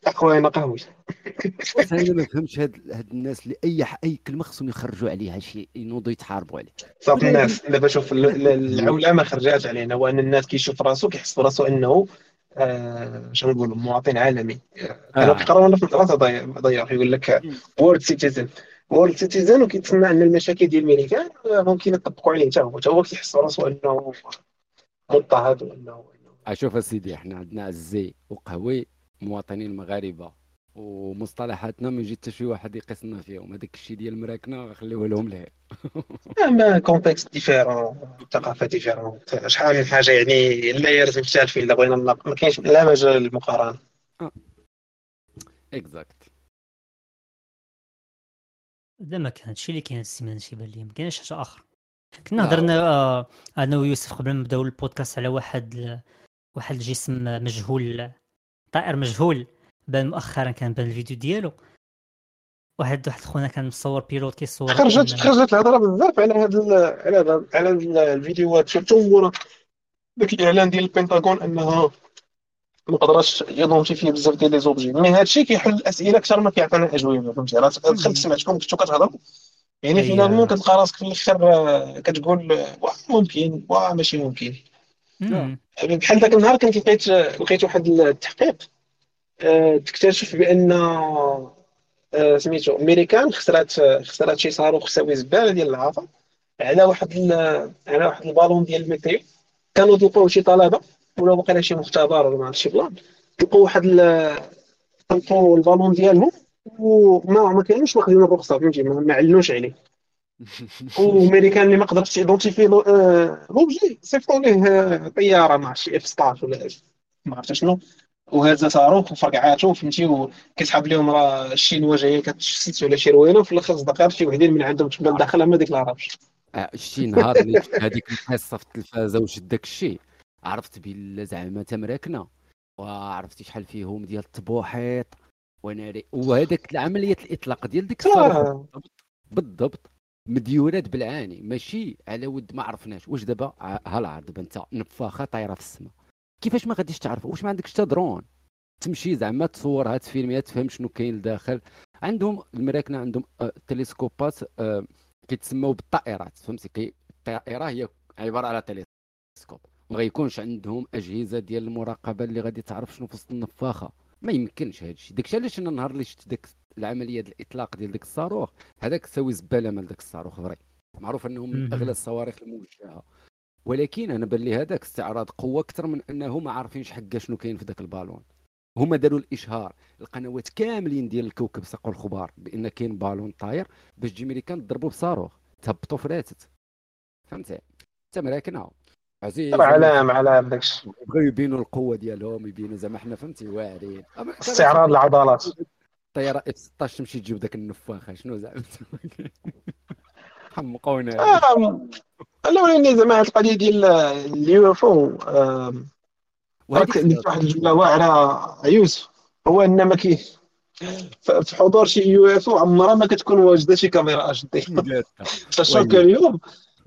أخويا أنا قهوي أنا ما فهمتش هاد هاد الناس اللي أي أي كلمة خصهم يخرجوا عليها شي ينوضوا يتحاربوا عليه صافي الناس دابا شوف ال- ال- العولمة خرجات علينا وان الناس كيشوف راسو كيحس براسو أنه آه، شنو نقولوا مواطن عالمي. كانوا آه. كيقراونا في المدرسة ضيع ضيع يقول لك world citizen world citizen وكيتسمى أن المشاكل ديال الميريكان آه، ممكن يطبقوا عليه حتى هو. حتى هو كيحس براسو أنه مضطهد وانه أشوف أسيدي إحنا عندنا عزي وقهوي مواطنين مغاربه ومصطلحاتنا ما يجي حتى شي واحد يقيسنا فيهم. هذاك الشيء ديال المراكنه غنخليوه لهم ليه. <laughs> ما contexte différent ثقافة différente شحال من حاجة يعني ال layers مختلفين إلا بغينا ما كاينش لا مجال للمقارنة. exact هذا ما كان هادشي اللي كاين هاد السيمانة تيبان لي ما كاينش حاجة أخرى كنا هضرنا آه، أنا ويوسف قبل ما نبداو البودكاست على واحد واحد الجسم مجهول طائر مجهول. بان مؤخرا كان بان الفيديو ديالو. واحد واحد خونا كان مصور pilote كيصور خرجت خرجت الهضرة بزاف على هذا على هذا على ال- الفيديوهات. شفتو مورا ذاك الإعلان ديال البنتاغون أنها ما قدرش ي identifier بزاف ديال les objets. mais هذا الشيء كيحل الأسئلة أكثر ما كيعطينا أجوبة فهمتي؟ راه دخلت سمعتكم كنتو كتهضروا. يعني أي. finalement كتلقى راسك في الأخر آه، كتقول آه، واه ممكن واه ماشي ممكن. مم. بحال ذاك النهار كنت لقيت لقيت واحد التحقيق. آه، تكتشف بأن آه، سميتو أمريكان خسرات خسرات شي صاروخ ساوي زبالة ديال العاطل على واحد على واحد البالون ديال ال météo كانوا تلقاو شي طلبة ولا واقيلا شي مختبر ولا ما عرفت شي plan. لقاو واحد طلقوا البالون ديالهم وما ما كانوش واخدين الرخصه فهمتي؟ ما ما علنوش عليه. <laughs> وأمريكان اللي ما قدرتش identifier l'objet صيفطوا ليه آه، طيارة مع شي F 16 ولا ما عرفت شنو. وهذا صاروخ وفرقعاتو فهمتي وكيسحب لهم راه الشينوا جاية كتشتت ولا شي روينة وفي الآخر صدقات شي وحدين من عندهم تبان داخلها ما déclara هاش آه، شتي نهار اللي هذيك القصة في التلفازة وشد داك الشيء عرفت بلا زعما تمراكنا وعرفتي شحال فيهم ديال الطبوحيط وناري وهذاك العملية الإطلاق ديال ديك الصاروخ آه. بالضبط. مديونات بالعاني. ماشي على ود ما عرفناش. واش دابا؟ ها العرض دابا انت نفاخه طايرة في السماء. كيفاش ما غاديش تعرف؟ واش ما عندكش حتى درون؟ تمشي زعما تصورها تفيلميها تفهم شنو كاين لداخل. عندهم المراكنة عندهم آه، تلسكوبات آه، كيتسموا بالطائرات. فهمتي؟ كي الطائرة هي عبارة على تلسكوب. ما غيكونش عندهم أجهزة ديال المراقبة اللي غادي تعرف شنو في وسط النفاخة. ما يمكنش هذا الشيء. داكشي علاش أنا النهار اللي شفت داك العملية ديال الإطلاق ديال داك الصاروخ هذاك ساوي زبالة مال داك الصاروخ vrai. معروف انه من. أغلى الصواريخ الموجهة. ولكن أنا بان لي هذاك استعراض قوة أكثر من أنه ما عارفينش حقا شنو كاين في ذاك البالون. هما داروا الإشهار القنوات كاملين ديال الكوكب ساقوا الخبار بأن كاين بالون طاير باش تجي ميريكان تضربوا بصاروخ تهبطوا فراتت فهمتي؟ حتى مراكنه عزيز علام علام داكشي. بغاو يبينوا القوة ديالهم يبينوا زعما حنا فهمتي؟ واعرين. استعراض العضلات. الطياره F 16 تمشي تجيب ذاك النفاخة شنو زعما؟ <laughs> حمقونا آه، الاولاني زعما هاد القضية ديال ال UFO واحد الجملة واعرة يوسف. هو إن ما كاين في حضور شي UFO عمرها ما كتكون واجدة شي كاميرا HD فالشوك اليوم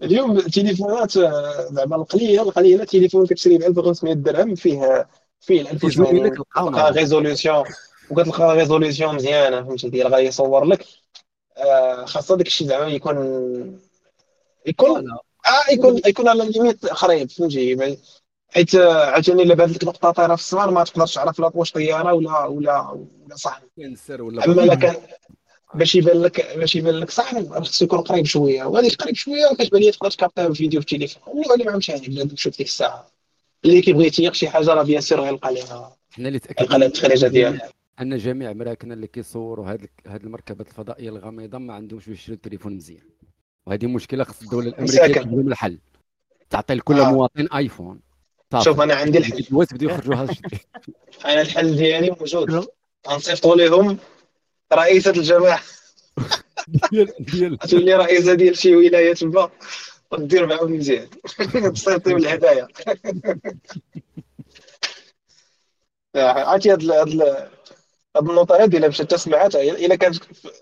اليوم التليفونات آه، زعما القليلة القليلة تليفون كتشري ب 1500 درهم فيه فيه ال يجيبوا لك 1080 القمر. كتلقى résolution وكتلقى résolution مزيانة فهمتي؟ ديال غادي يصور لك. آه، خاصة داك الشيء زعما يكون يكون. آه يكون يكون على ال limite قريب فهمتي؟ يعني حيت آه، عاوتاني إلا بانت لك نقطة طايرة في السماء ما تقدرش تعرف لا واش طيارة ولا ولا ولا صحن كاين السر ولا أما إلا كان باش يبان لك باش يبان لك صحن راه خصو يكون قريب شوية وهذيك قريب شوية كتبان لي تقدر ت capter ها فيديو في التليفون. اللي غادي معهم شاهد بلا تشوف ديك الساعة. اللي كيبغي يتيق شي حاجة راه bien sûr غيلقى لها حنا اللي تاكدنا ديالها أن جميع مراكنا اللي كيصوروا هاد هاد المركبات الفضائية الغامضة ما عندهمش باش يشريو التليفون مزيان. وهذه مشكلة خص الدولة الأمريكية. تجيب لهم الحل. تعطي لكل آه. مواطن iPhone صافي. شوف أنا عندي الحل. الشيء <laughs> أنا الحل ديالي موجود. غنصيفطوا لهم رئيسة الجماعة. ديال ديال. <laughs> تولي رئيسة ديال شي ولاية تما ودير معاهم مزيان. <laughs> تصيفطي بالهدايا عرفتي هاد ال- هاد ال- هاد النقطة هادي إلا مشات سمعتها إلا كانت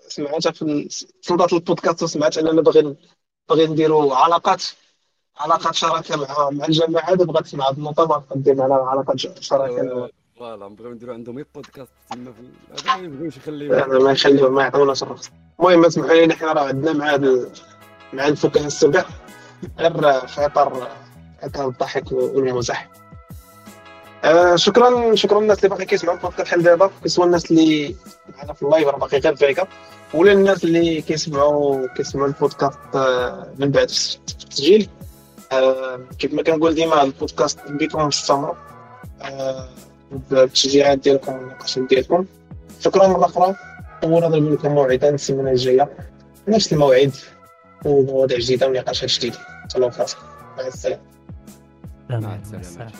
سمعتها في صندوق البودكاست وسمعت أننا باغي باغي نديروا علاقات علاقات شراكة مع مع الجماعة هادي بغات تسمع هاد النقطة ما نقدم معنا علاقات شراكة. فوالا نبغيو نديرو عندهم غير بودكاست تما في هذا ما يبغيوش يخليو أنا ما يخليهم ما يعطوناش الرخص المهم اسمحوا لي حنا راه عندنا مع ال- مع الفكاهة السبع غير في اطار اطار الضحك والمزح آه شكرا شكرا للناس اللي باقي كيسمعوا البودكاست حل دابا. سواء الناس اللي معنا في ال live راه باقي غير فيكا ولا الناس اللي كيسمعوا كيسمعوا البودكاست آه من بعد في التسجيل. آه كيف ما كنقول ديما البودكاست بكم مستمر بالتشجيعات ديالكم والنقاشات ديالكم. شكرا مرة أخرى. ونضرب لكم موعدا السيمانة الجاية. نفس الموعد ومواضيع جديدة ونقاشات جديدة. تهلاو في راسكم مع السلامة. مع السلامة.